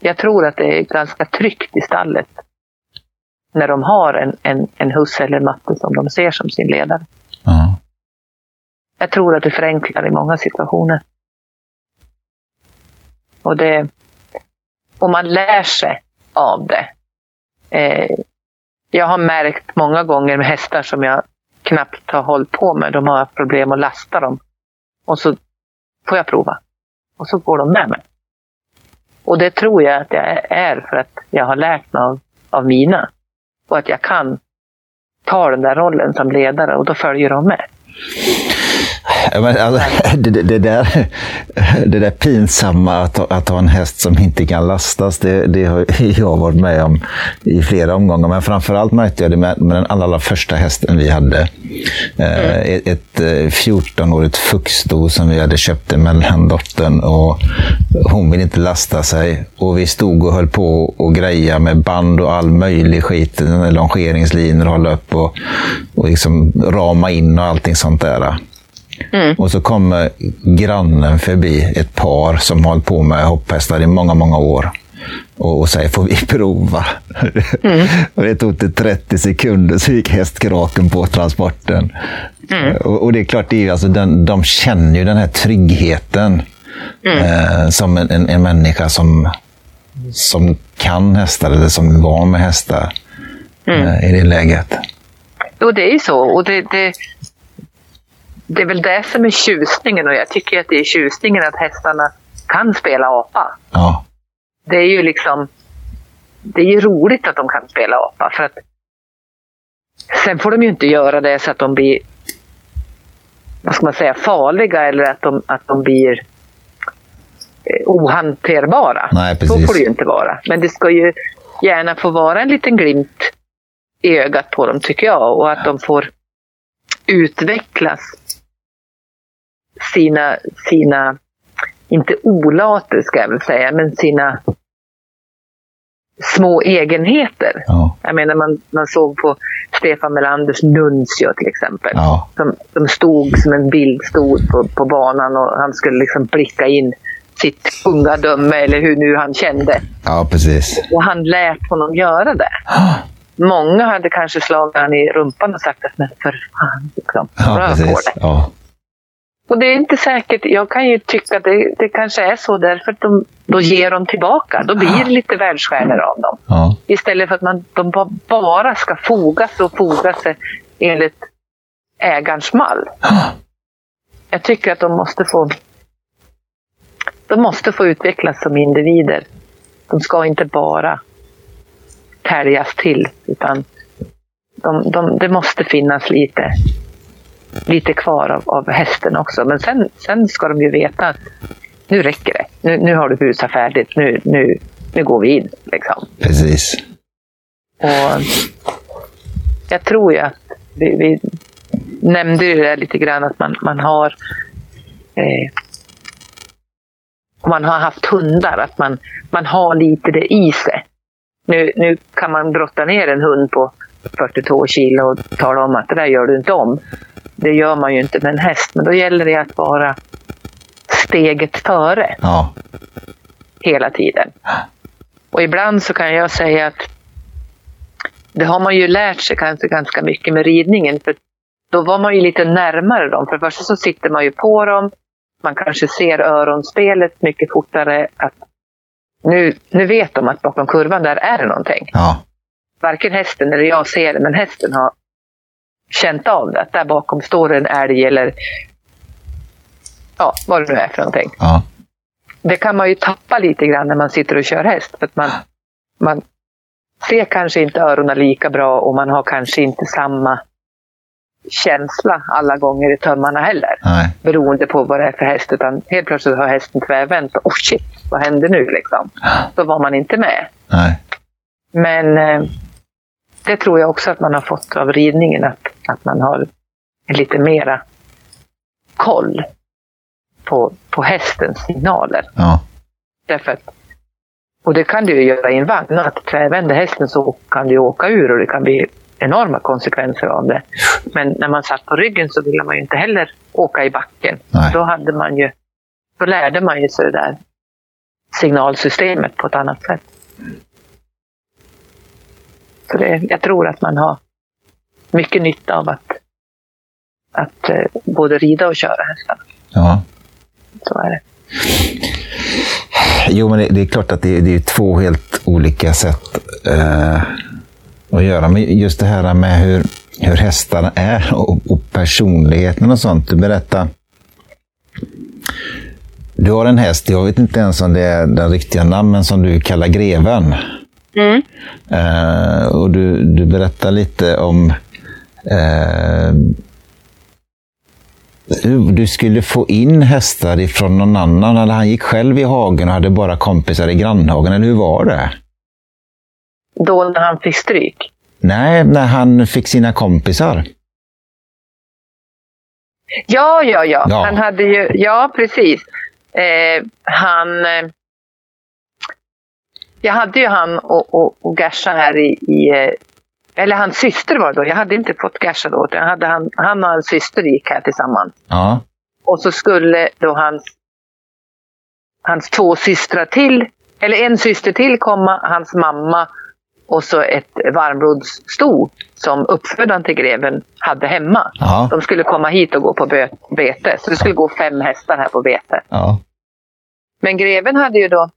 jag tror att det är ganska tryggt i stallet när de har en, en, en husse eller matte som de ser som sin ledare. Ja. Jag tror att det förenklar i många situationer. Och det, och man lär sig av det. Eh, jag har märkt många gånger med hästar som jag knappt har hållit på med, de har haft problem att lasta dem. Och så får jag prova. Och så går de med mig. Och det tror jag att jag är för att jag har lärt mig av, av mina. Och att jag kan ta den där rollen som ledare och då följer de med. Men, alltså, det, det, där, det där pinsamma att, ha- att ha en häst som inte kan lastas, det, det har jag varit med om i flera omgångar. Men framförallt märkte jag det med, med den allra, allra första hästen vi hade. Eh, Ett, ett eh, 14-årigt fuxsto som vi hade köpt till mellandottern. Och hon ville inte lasta sig. Och vi stod och höll på och greja med band och all möjlig skit. Longeringslinor och hålla upp och, och liksom rama in och allting sånt där. Och så kommer grannen förbi, ett par som har hållit på med hopphästar i många, många år. Och, och säger, får vi prova? och det tog till 30 sekunder så gick hästkraken på transporten. Och, och det är klart, det är alltså, den, de känner ju den här tryggheten. Eh, som en, en, en människa som, som kan hästar eller som är van med hästar. Eh, I det läget. Jo, det är ju så. Och det, det, det är väl det som är tjusningen och jag tycker att det är tjusningen att hästarna kan spela apa. Ja, Det är ju liksom, det är ju roligt att de kan spela apa för att sen får de ju inte göra det så att de blir, vad ska man säga, farliga eller att de, att de blir eh, ohanterbara. Nej, Så precis. får det ju inte vara. Men det ska ju gärna få vara en liten glimt i ögat på dem tycker jag och att de får utvecklas sina, sina inte olater ska jag väl säga, men sina små egenheter. ja, Jag menar man, man såg på Stefan Melanders Nuncio till exempel. ja, Som, som stod som en bild stod på, på banan och han skulle liksom blicka in sitt kungadöme eller hur nu han kände. ja precis. Och han lät honom göra det. Många hade kanske slagit han i rumpan och sagt att men för fan, liksom, Ja, rör på det. Ja. Och det är inte säkert, jag kan ju tycka att det, det kanske är så därför att de, då ger de tillbaka. Då blir det lite världsstjärnor av dem. Ja. Istället för att man, de ba- bara ska foga sig och foga sig enligt ägarens mall. Jag tycker att de måste få de måste få utvecklas som individer. De ska inte bara täljas till, utan de, de, det måste finnas lite, lite kvar av, av hästen också. Men sen, sen ska de ju veta att nu räcker det. Nu, nu har du busat färdigt. Nu, nu, nu går vi in. Liksom. Precis. Och jag tror ju att vi, vi nämnde ju det lite grann att man, man har eh, om man har haft hundar, att man, man har lite det i sig. Nu, nu kan man brotta ner en hund på 42 kilo och tala om att det där gör du inte om. Det gör man ju inte med en häst, men då gäller det att vara steget före Ja. hela tiden. Och ibland så kan jag säga att det har man ju lärt sig kanske ganska mycket med ridningen. För då var man ju lite närmare dem. För det första så sitter man ju på dem man kanske ser öronspelet mycket fortare. Att nu, nu vet de att bakom kurvan där är det någonting. Ja. Varken hästen eller jag ser det, men hästen har känt av det. Att där bakom står en älg eller ja, vad det nu är för någonting. Ja. Det kan man ju tappa lite grann när man sitter och kör häst. För att man, man ser kanske inte öronen lika bra och man har kanske inte samma känsla alla gånger i tömmarna heller. Nej. Beroende på vad det är för häst. Utan helt plötsligt har hästen tvärvänt. Oh shit, vad händer nu liksom? Då var man inte med. Nej. Men eh, det tror jag också att man har fått av ridningen. Att, att man har lite mera koll på, på hästens signaler. Ja. Därför att, och det kan du ju göra i en vagn. Att tvärvänder hästen så kan du åka ur och det kan bli enorma konsekvenser av det. Men när man satt på ryggen så ville man ju inte heller åka i backen. Nej. Då, hade man ju, då lärde man ju sig det där signalsystemet på ett annat sätt. Så det, jag tror att man har mycket nytta av att, att eh, både rida och köra hästar. ja. Så är det. Jo, men det, det är klart att det, det är två helt olika sätt eh, att göra. Men just det här med hur, hur hästarna är och, och personligheten och sånt. Du berättar. Du har en häst, jag vet inte ens om det är den riktiga namnen som du kallar greven. Mm. Eh, och du, du berättar lite om eh, hur du skulle få in hästar ifrån någon annan. Eller han gick själv i hagen och hade bara kompisar i grannhagen. Eller hur var det? Då när han fick stryk. Nej, när han fick sina kompisar. Ja, ja, ja. Ja. Han hade ju, ja precis. Eh, han... Jag hade ju han och, och, och Gersa här i, i eh, eller hans syster var det då. Jag hade inte fått Gersa då. Jag hade han, han och hans syster gick här tillsammans. Ja, Och så skulle då hans, hans två systrar till, eller en syster till komma, hans mamma och så ett varmblodssto som uppfödaren till greven hade hemma. ja, De skulle komma hit och gå på bete. Så det skulle gå fem hästar här på bete. ja. Men greven hade ju då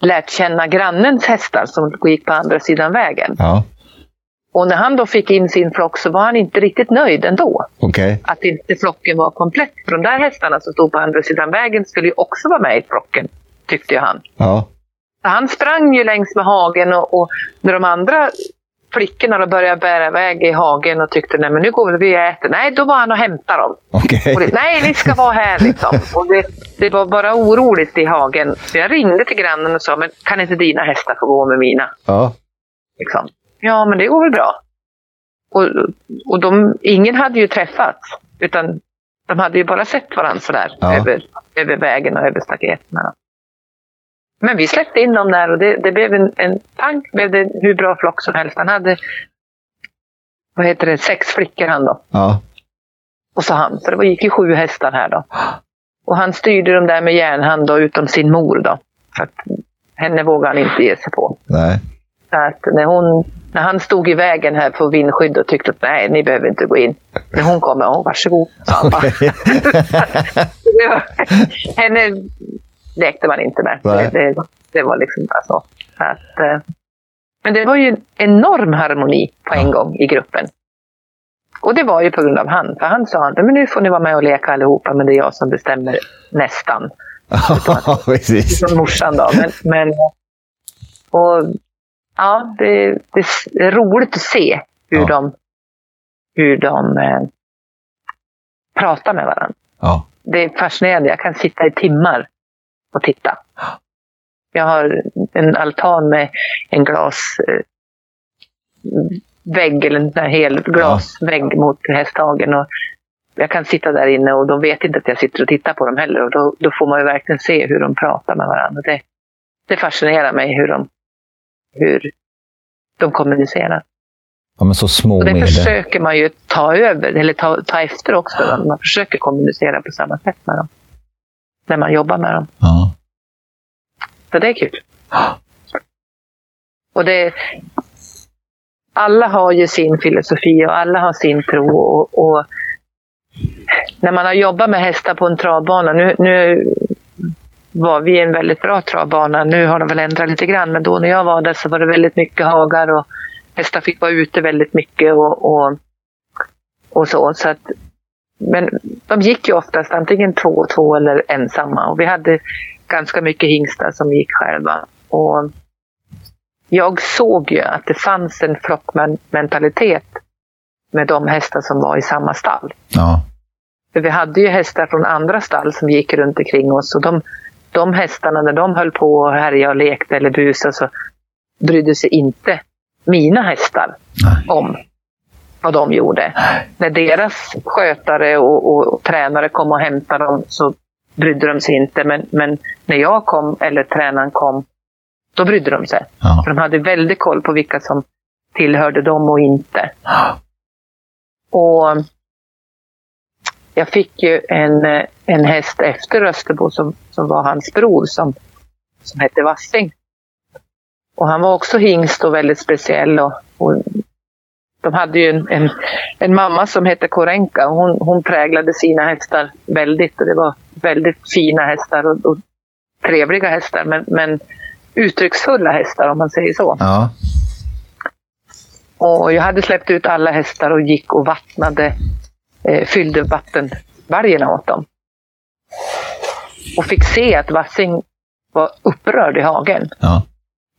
lärt känna grannens hästar som gick på andra sidan vägen. ja. Och när han då fick in sin flock så var han inte riktigt nöjd ändå. Okej. Att inte flocken var komplett. För de där hästarna som stod på andra sidan vägen skulle ju också vara med i flocken, tyckte ju han. Ja. Så han sprang ju längs med hagen och, och när de andra flickorna då började bära iväg i hagen och tyckte nej men nu går vi och äter. Nej, då var han och hämtade dem. Okej. Och det, nej, ni ska vara här liksom. Och det, det var bara oroligt i hagen. Så jag ringde till grannen och sa, men kan inte dina hästar få gå med mina? Ja. Liksom. Ja, men det går väl bra. Och, och de, ingen hade ju träffats. Utan de hade ju bara sett varandra sådär Ja. över, över vägen och över staketen. Men vi släppte in dem där och det, det blev en, en pang, blev det hur bra flock som helst. Han hade, vad heter det, sex flickor han då. Ja. Och så han, så det gick ju sju hästar här då. Och han styrde dem där med järnhand då, utom sin mor då. För att henne vågade han inte ge sig på. Nej. Så att när, hon, när han stod i vägen här på vindskydd och tyckte att nej, ni behöver inte gå in. När hon kom, åh varsågod, sa han bara. Henne lekte man inte med. Det, det, det var liksom bara så. att, eh, men det var ju en enorm harmoni på en Ja. gång i gruppen. Och det var ju på grund av han. För han sa att men nu får ni vara med och leka allihopa, men det är jag som bestämmer nästan. Ja, precis. Som morsan då. Men, men, och, ja, det, det är roligt att se hur Ja. de, hur de eh, pratar med varandra Ja. det är fascinerande. Jag kan sitta i timmar och titta. Jag har en altan med en glas eh, eller en hel glasvägg mot hästhagen. Och jag kan sitta där inne och de vet inte att jag sitter och tittar på dem heller. Och då, då får man ju verkligen se hur de pratar med varandra. Det, det fascinerar mig hur de, hur de kommunicerar. ja, men så små Och det försöker man ju ta över, eller ta, ta efter också. Man försöker kommunicera på samma sätt med dem. När man jobbar med dem. Ja. Så det är kul. Och det, alla har ju sin filosofi och alla har sin tro. Och, och när man har jobbat med hästar på en travbana, nu, nu var vi en väldigt bra travbana, nu har de väl ändrat lite grann, men då när jag var där så var det väldigt mycket hagar och hästar fick vara ute väldigt mycket och, och, och så. så att, men de gick ju oftast antingen två och två eller ensamma och vi hade ganska mycket hingstar som gick själva. Och jag såg ju att det fanns en flockmentalitet med de hästar som var i samma stall. Ja. För vi hade ju hästar från andra stall som gick runt omkring oss och de, de hästarna när de höll på och härjade och lekte eller busade så brydde sig inte mina hästar Nej. om vad de gjorde. När deras skötare och, och, och tränare kom och hämtade dem så brydde de sig inte. Men, men när jag kom eller tränaren kom, då brydde de sig. Ja. För de hade väldigt koll på vilka som tillhörde dem och inte. Och jag fick ju en, en häst efter Österbo som, som var hans bror som, som hette Vassing. Och han var också hingst och väldigt speciell. Och, och de hade ju en, en, en mamma som hette Korenka och hon, hon präglade sina hästar väldigt. Och det var väldigt fina hästar och, och trevliga hästar. Men, men uttrycksfulla hästar om man säger så. Ja. Och jag hade släppt ut alla hästar och gick och vattnade, eh, fyllde vattenvargarna åt dem. Och fick se att Vassing var upprörd i hagen. Ja.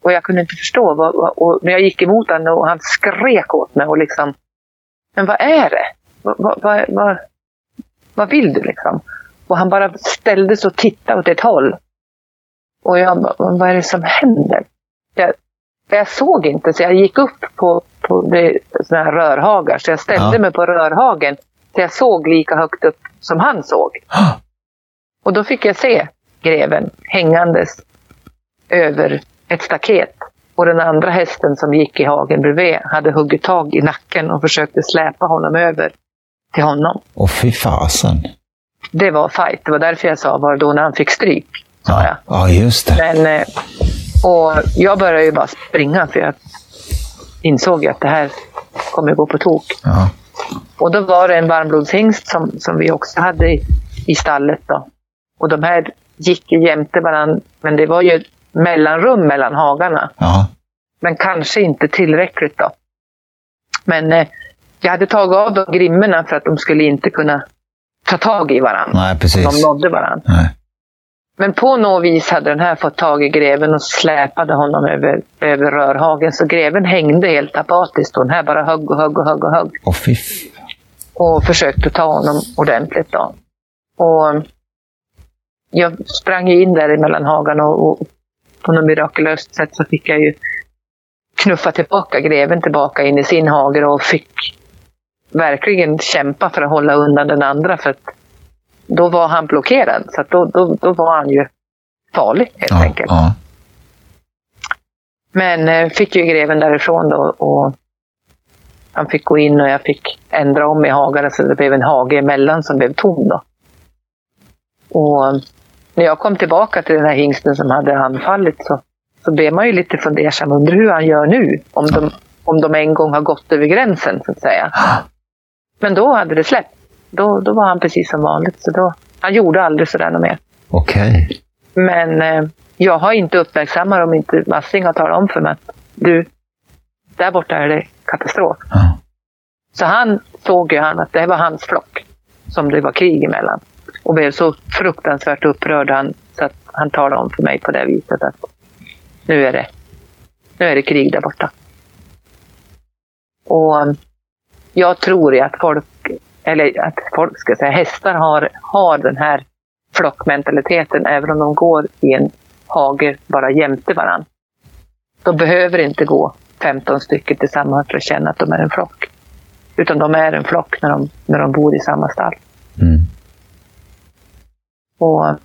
Och jag kunde inte förstå. Vad, vad, och när jag gick emot honom och han skrek åt mig och liksom, men vad är det? Vad, vad, vad, vad, vad vill du liksom? Och han bara ställde sig och tittade åt ett håll. Och jag bara, vad är det som händer? Jag, jag såg inte, så jag gick upp på, på det, såna här rörhagar. Så jag ställde Ja. mig på rörhagen. Så jag såg lika högt upp som han såg. Och då fick jag se greven hängandes över ett staket. Och den andra hästen som gick i hagen bredvid hade huggit tag i nacken och försökte släpa honom över till honom. Och fy fasen. Det var fight. Det var därför jag sa, var det då när han fick stryk? Sa jag. Ja, just det. Men, eh, och jag började ju bara springa för jag insåg ju att det här kommer gå på tok. Ja. Och då var det en varmblodshingst som, som vi också hade i, i stallet. Då. Och de här gick jämte varandra, men det var ju mellanrum mellan hagarna. Ja. Men kanske inte tillräckligt då. Men eh, jag hade tagit av dem grimmorna för att de skulle inte kunna ta tag i varandra. Nej, De precis. nådde varandra. Nej. Men på något vis hade den här fått tag i greven och släpade honom över, över rörhagen. Så greven hängde helt apatiskt och den här bara högg och högg och högg och högg. Och fy f- Och försökte ta honom ordentligt då. Och jag sprang in där mellan hagarna och, och på något mirakulöst sätt så fick jag ju knuffa tillbaka greven tillbaka in i sin hage och fick verkligen kämpa för att hålla undan den andra för att då var han blockerad. Så då, då, då var han ju farlig helt Ja. enkelt. Ja. Men eh, fick ju greven därifrån då och han fick gå in och jag fick ändra om i hagarna så det blev en hage emellan som blev tom då. Och när jag kom tillbaka till den här hingsten som hade anfallit så, så blev man ju lite fundersam. Undrar hur han gör nu? Om de, om de en gång har gått över gränsen så att säga. Men då hade det släppt. Då, då var han precis som vanligt. Så då, han gjorde aldrig sådär något mer. Okej. Men eh, jag har inte uppmärksammat om inte Massing har talat om för mig att du, där borta är det katastrof. Ja. Så han såg ju han att det var hans flock som det var krig emellan. Och blev så fruktansvärt upprörd han, så att han talade om för mig på det viset att nu är det, nu är det krig där borta. Och um, jag tror ju att folk, eller att folk ska säga hästar har, har den här flockmentaliteten även om de går i en hage bara jämte varandra. De behöver inte gå 15 stycken tillsammans för att känna att de är en flock. Utan de är en flock när de, när de bor i samma stall. Mm. Och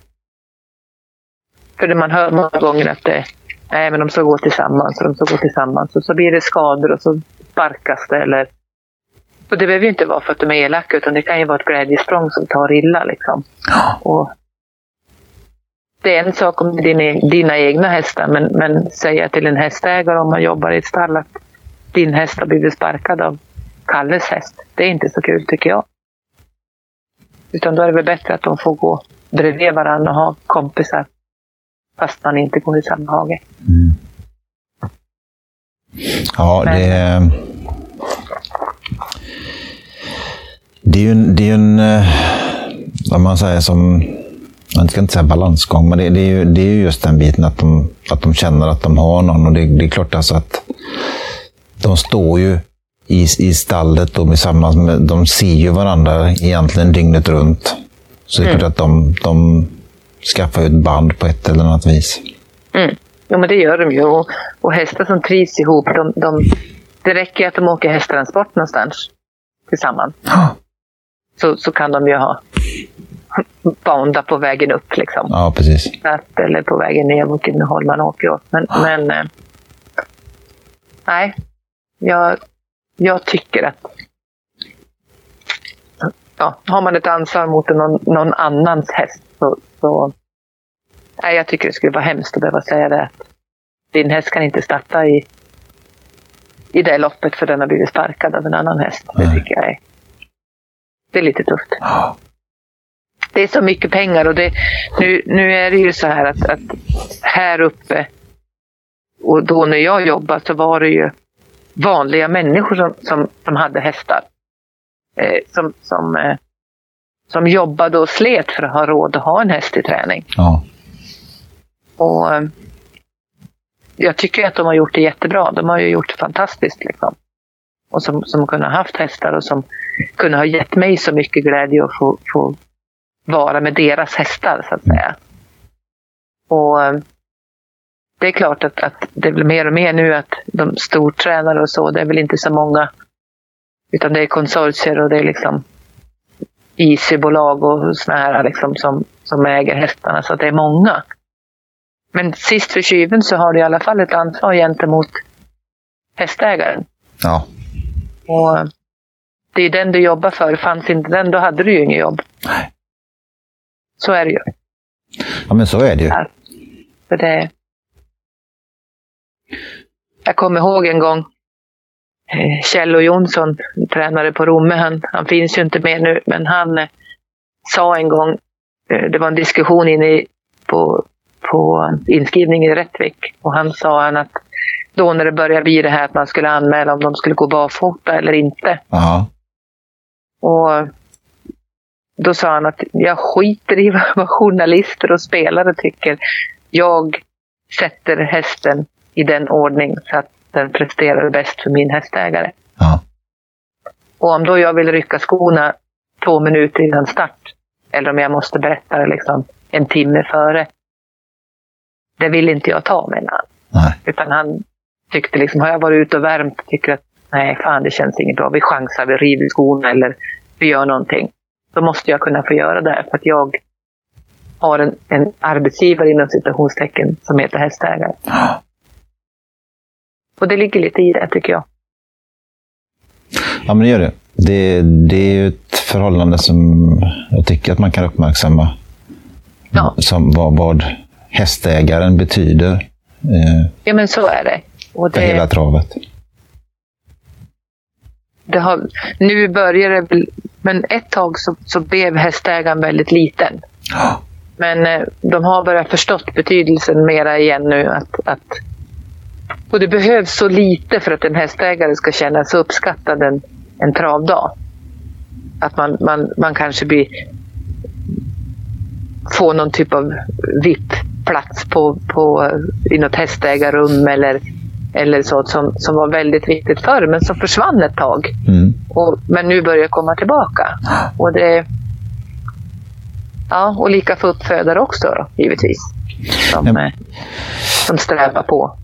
för det man hör många gånger att det, nej, men de ska gå tillsammans och de ska gå tillsammans. Och så blir det skador och så sparkas det. Eller, och det behöver ju inte vara för att de är elaka utan det kan ju vara ett glädjesprång som tar illa. Liksom. Och det är en sak om det är dina, dina egna hästar men, men säga till en hästägare om man jobbar i ett stall att din häst har blivit sparkad av Kalles häst. Det är inte så kul tycker jag. Utan då är det väl bättre att de får gå bredvid varandra och ha kompisar. Fast man inte går i samma hage. Mm. Ja, Men. det... Det är ju en, det är en eh, vad man säger som, man ska inte säga balansgång, men det, det, är ju, det är ju just den biten att de, att de känner att de har någon. Och det, det är klart alltså att de står ju i, i stallet och tillsammans med, de ser ju varandra egentligen dygnet runt. Så det är mm. klart att de, de skaffar ett band på ett eller annat vis. Mm. Jo, men det gör de ju. Och, och hästar som trivs ihop, de, de, det räcker att de åker hästtransport någonstans tillsammans. Så, så kan de ju ha bonda på vägen upp. Liksom. Ja, precis. Att, eller på vägen ner, vilket håll man åker åt. Men, men eh, nej, jag, jag tycker att ja, har man ett ansvar mot någon, någon annans häst så, så nej, jag tycker det skulle vara hemskt att behöva säga det. Din häst kan inte starta i, i det loppet för den har blivit sparkad av en annan häst. Det tycker jag är, det är lite tufft. Det är så mycket pengar och det, nu, nu är det ju så här att, att här uppe och då när jag jobbade så var det ju vanliga människor som, som, som hade hästar. Eh, som, som, eh, som jobbade och slet för att ha råd att ha en häst i träning. Ja. Och eh, jag tycker att de har gjort det jättebra. De har ju gjort det fantastiskt. Liksom. Och som, som kunnat haft hästar och som kunde ha gett mig så mycket glädje att få, få vara med deras hästar så att säga. Och eh, det är klart att, att det blir mer och mer nu att de stortränare och så, det är väl inte så många. Utan det är konsortier och det är liksom IC-bolag och såna här liksom som, som äger hästarna, så det är många. Men sist för tjuven så har du i alla fall ett ansvar gentemot hästägaren. Ja. Och det är den du jobbar för. Fanns inte den, då hade du ju inget jobb. Nej. Så är det ju. Ja, men så är det ju. Ja. För det, jag kommer ihåg en gång Kjell och Jonsson, tränare på Romme, han, han finns ju inte med nu, men han eh, sa en gång, eh, det var en diskussion inne på, på inskrivningen i Rättvik, och han sa han att då när det började bli det här att man skulle anmäla om de skulle gå barfota eller inte. Aha. Och då sa han att jag skiter i vad journalister och spelare tycker. Jag sätter hästen i den ordning så att den presterar bäst för min hästägare. Ja. Och om då jag vill rycka skorna två minuter innan start, eller om jag måste berätta det liksom en timme före, det vill inte jag ta menar han. Nej. Utan han tyckte liksom, har jag varit ute och värmt, tycker att nej fan det känns inget bra, vi chansar, vi river skorna eller vi gör någonting. Då måste jag kunna få göra det för att jag har en, en arbetsgivare inom citationstecken som heter hästägare. Och det ligger lite i det, tycker jag. Ja, men det gör det. Det, det är ju ett förhållande som jag tycker att man kan uppmärksamma. Ja. Som vad, vad hästägaren betyder. Eh, ja, men så är det. Och det för hela travet. Har, nu börjar det väl, men ett tag så, så blev hästägaren väldigt liten. Ja. Men eh, de har börjat förstått betydelsen mera igen nu. Att, att och det behövs så lite för att en hästägare ska känna sig uppskattad en, en travdag. Att man, man, man kanske blir, får någon typ av VIP-plats på, på, i något hästägarrum eller, eller så som, som var väldigt viktigt förr men som försvann ett tag. Mm. Och, men nu börjar komma tillbaka. Och det Ja, och lika för uppfödare också då, givetvis. Som, ja. som strävar på.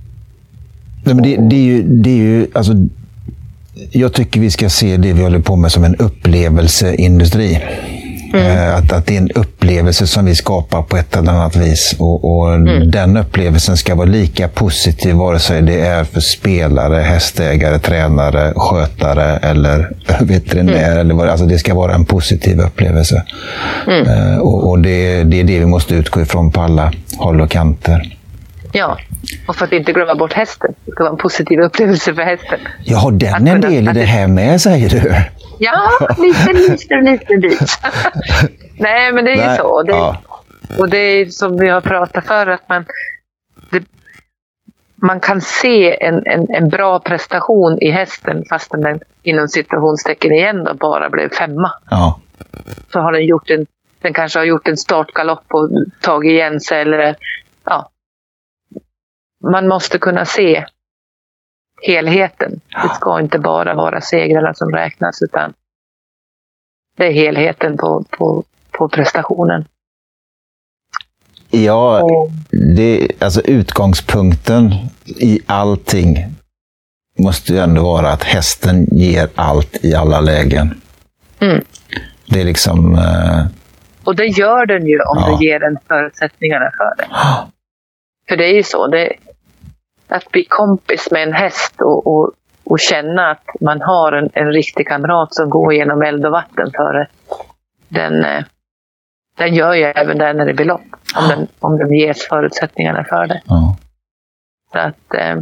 Nej, men det, det, är ju, det är ju, alltså, jag tycker vi ska se det vi håller på med som en upplevelseindustri. Mm. Eh, att, att det är en upplevelse som vi skapar på ett eller annat vis. Och, och mm. Den upplevelsen ska vara lika positiv vare sig det är för spelare, hästägare, tränare, skötare eller veterinär. Mm. Eller vad, alltså det ska vara en positiv upplevelse. Mm. Eh, och, och det, det är det vi måste utgå ifrån på alla håll och kanter. Ja, och för att inte glömma bort hästen. Det ska vara en positiv upplevelse för hästen. Ja, har den en del i det här med, säger du? Ja, liten, liten, liten bit. Nej, men det är ju Nej, så. Det, ja. Och det är som vi har pratat för att man, det, man kan se en, en, en bra prestation i hästen fastän den inom situationstecken igen då bara blev femma. Ja. Så har den gjort en, den kanske har gjort en startgalopp och tagit igen sig eller. Man måste kunna se helheten. Det ska inte bara vara segrarna som räknas utan det är helheten på, på, på prestationen. Ja, Och, det, alltså utgångspunkten i allting måste ju ändå vara att hästen ger allt i alla lägen. Mm. Det är liksom... Eh, och det gör den ju om Ja. du ger den förutsättningarna för det. För det är ju så. Det, att bli kompis med en häst och, och, och känna att man har en, en riktig kamrat som går genom eld och vatten för det. Den, eh, den gör ju även det när det blir lopp. Om den, om den ges förutsättningarna för det. ja. Så att, eh,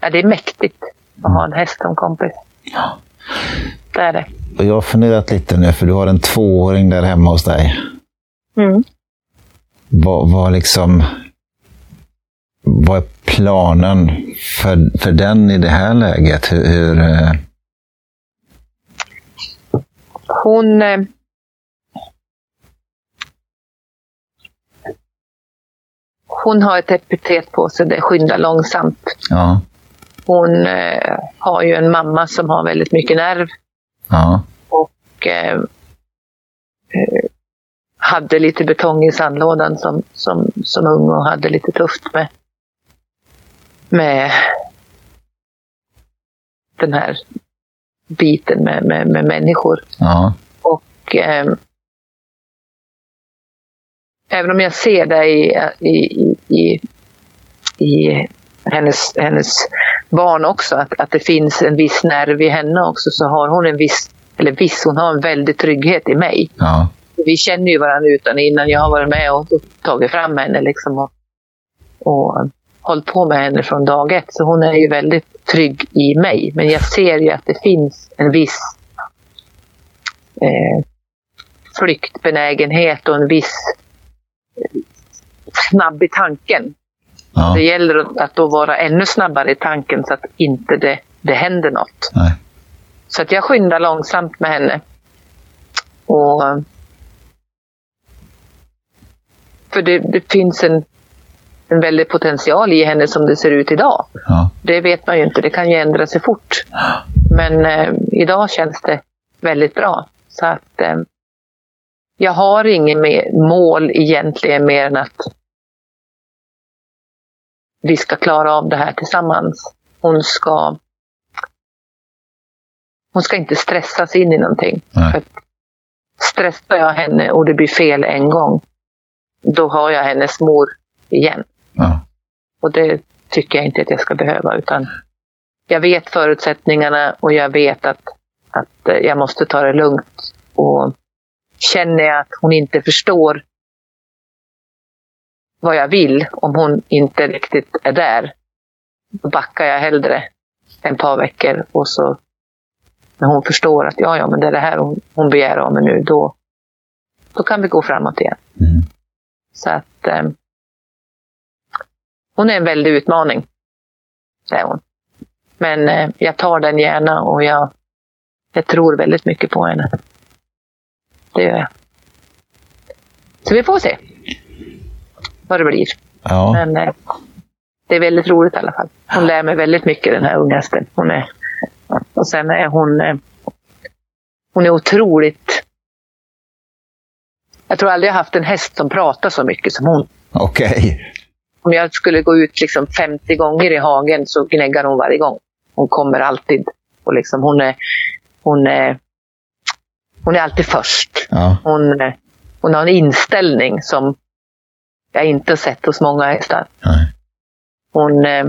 ja, det är mäktigt att ha en häst som kompis. Det är det. Och jag har funderat lite nu, för du har en tvååring där hemma hos dig. Mm. Vad, vad liksom... Vad är planen för, för den i det här läget? Hur, hur, eh, Hon... Eh, hon har ett epitet på sig, det skyndar långsamt. ja, Hon eh, har ju en mamma som har väldigt mycket nerv ja, och eh, eh, hade lite betong i sandlådan som, som, som ung och hade lite tufft med, med den här biten med, med, med människor. ja, Och eh, även om jag ser det i, i, i, i hennes, hennes barn också, att, att det finns en viss nerv i henne också, så har hon en viss, eller viss, hon har en väldig trygghet i mig. ja, Vi känner ju varandra utan innan. Jag har varit med och tagit fram henne liksom och, och hållit på med henne från dag ett. Så hon är ju väldigt trygg i mig. Men jag ser ju att det finns en viss eh, flyktbenägenhet och en viss eh, snabb i tanken. ja. Det gäller att- att då vara ännu snabbare i tanken så att inte det, det händer något. Nej. Så att jag skyndar långsamt med henne. Och för det, det finns en, en väldig potential i henne som det ser ut idag. Ja, Det vet man ju inte, det kan ju ändra sig fort. Men eh, idag känns det väldigt bra. Så att eh, jag har inget mål egentligen mer än att vi ska klara av det här tillsammans. Hon ska hon ska inte stressas in i någonting. För stressar jag henne och det blir fel en gång, då har jag hennes mor igen. Ja, Och det tycker jag inte att jag ska behöva. Utan jag vet förutsättningarna och jag vet att, att eh, jag måste ta det lugnt. Och känner jag att hon inte förstår vad jag vill, om hon inte riktigt är där, då backar jag hellre en par veckor och så när hon förstår att ja, ja, men det är det här hon, hon begär av mig nu, då, då kan vi gå framåt igen. mm. Så att eh, hon är en väldig utmaning. Är hon. Men eh, jag tar den gärna och jag, jag tror väldigt mycket på henne. Det gör jag. Så vi får se vad det blir. ja. Men eh, det är väldigt roligt i alla fall. Hon lär mig väldigt mycket den här unga hästen. Hon är, och sen är hon, eh, hon är otroligt... Jag tror aldrig jag haft en häst som pratar så mycket som hon. Okej. Om jag skulle gå ut liksom 50 gånger i hagen så gnäggar hon varje gång. Hon kommer alltid. Och liksom hon, är, hon, är, hon är alltid först. Ja, Hon, hon har en inställning som jag inte har sett hos många hästar. nej. Hon... Eh,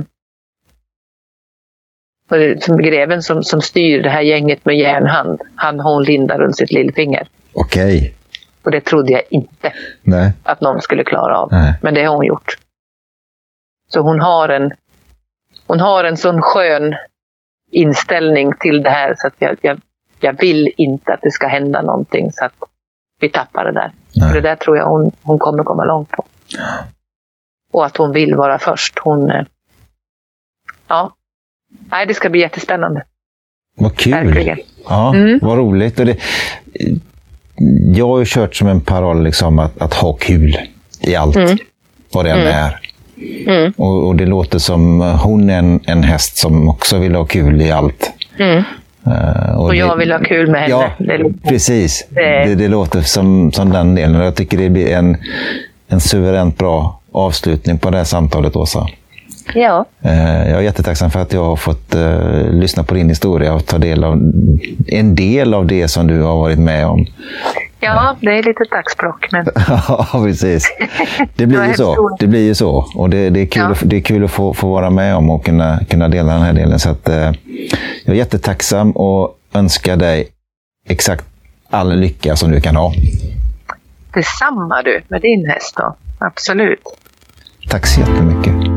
som greven som, som styr det här gänget med järnhand. Han har hon linda runt sitt lillfinger. Okej. Och det trodde jag inte Nej. att någon skulle klara av. Nej. Men det har hon gjort. Så hon har en, hon har en sån skön inställning till det här så att jag, jag, jag vill inte att det ska hända någonting så att vi tappar det där. Nej. För det där tror jag hon, hon kommer komma långt på. Och att hon vill vara först. Hon, eh, ja, Nej, det ska bli jättespännande. Vad kul! Verkligen. Ja, Mm. Vad roligt. Och det, jag har ju kört som en paroll liksom att, att ha kul i allt, Mm. vad det än Mm. är. Mm. Och, och det låter som hon är en, en häst som också vill ha kul i allt. Mm. Eh, Och det- jag vill ha kul med henne. Ja, Det lite- precis. Det- Det, det låter som, som den delen. Och Jag tycker det blir en, en suveränt bra avslutning på det här samtalet, Åsa. ja. Eh, Jag är jättetacksam för att jag har fått eh, lyssna på din historia och ta del av en del av det som du har varit med om. Ja, det är lite dagsbråck. Men Ja, precis. Det blir ju så. Det blir ju så. Och det, det är kul, Ja. att, det är kul att få, få vara med om och kunna, kunna dela den här delen. Så att, eh, jag är jättetacksam och önskar dig exakt all lycka som du kan ha. detsamma du, med din häst då. Absolut. Tack så jättemycket.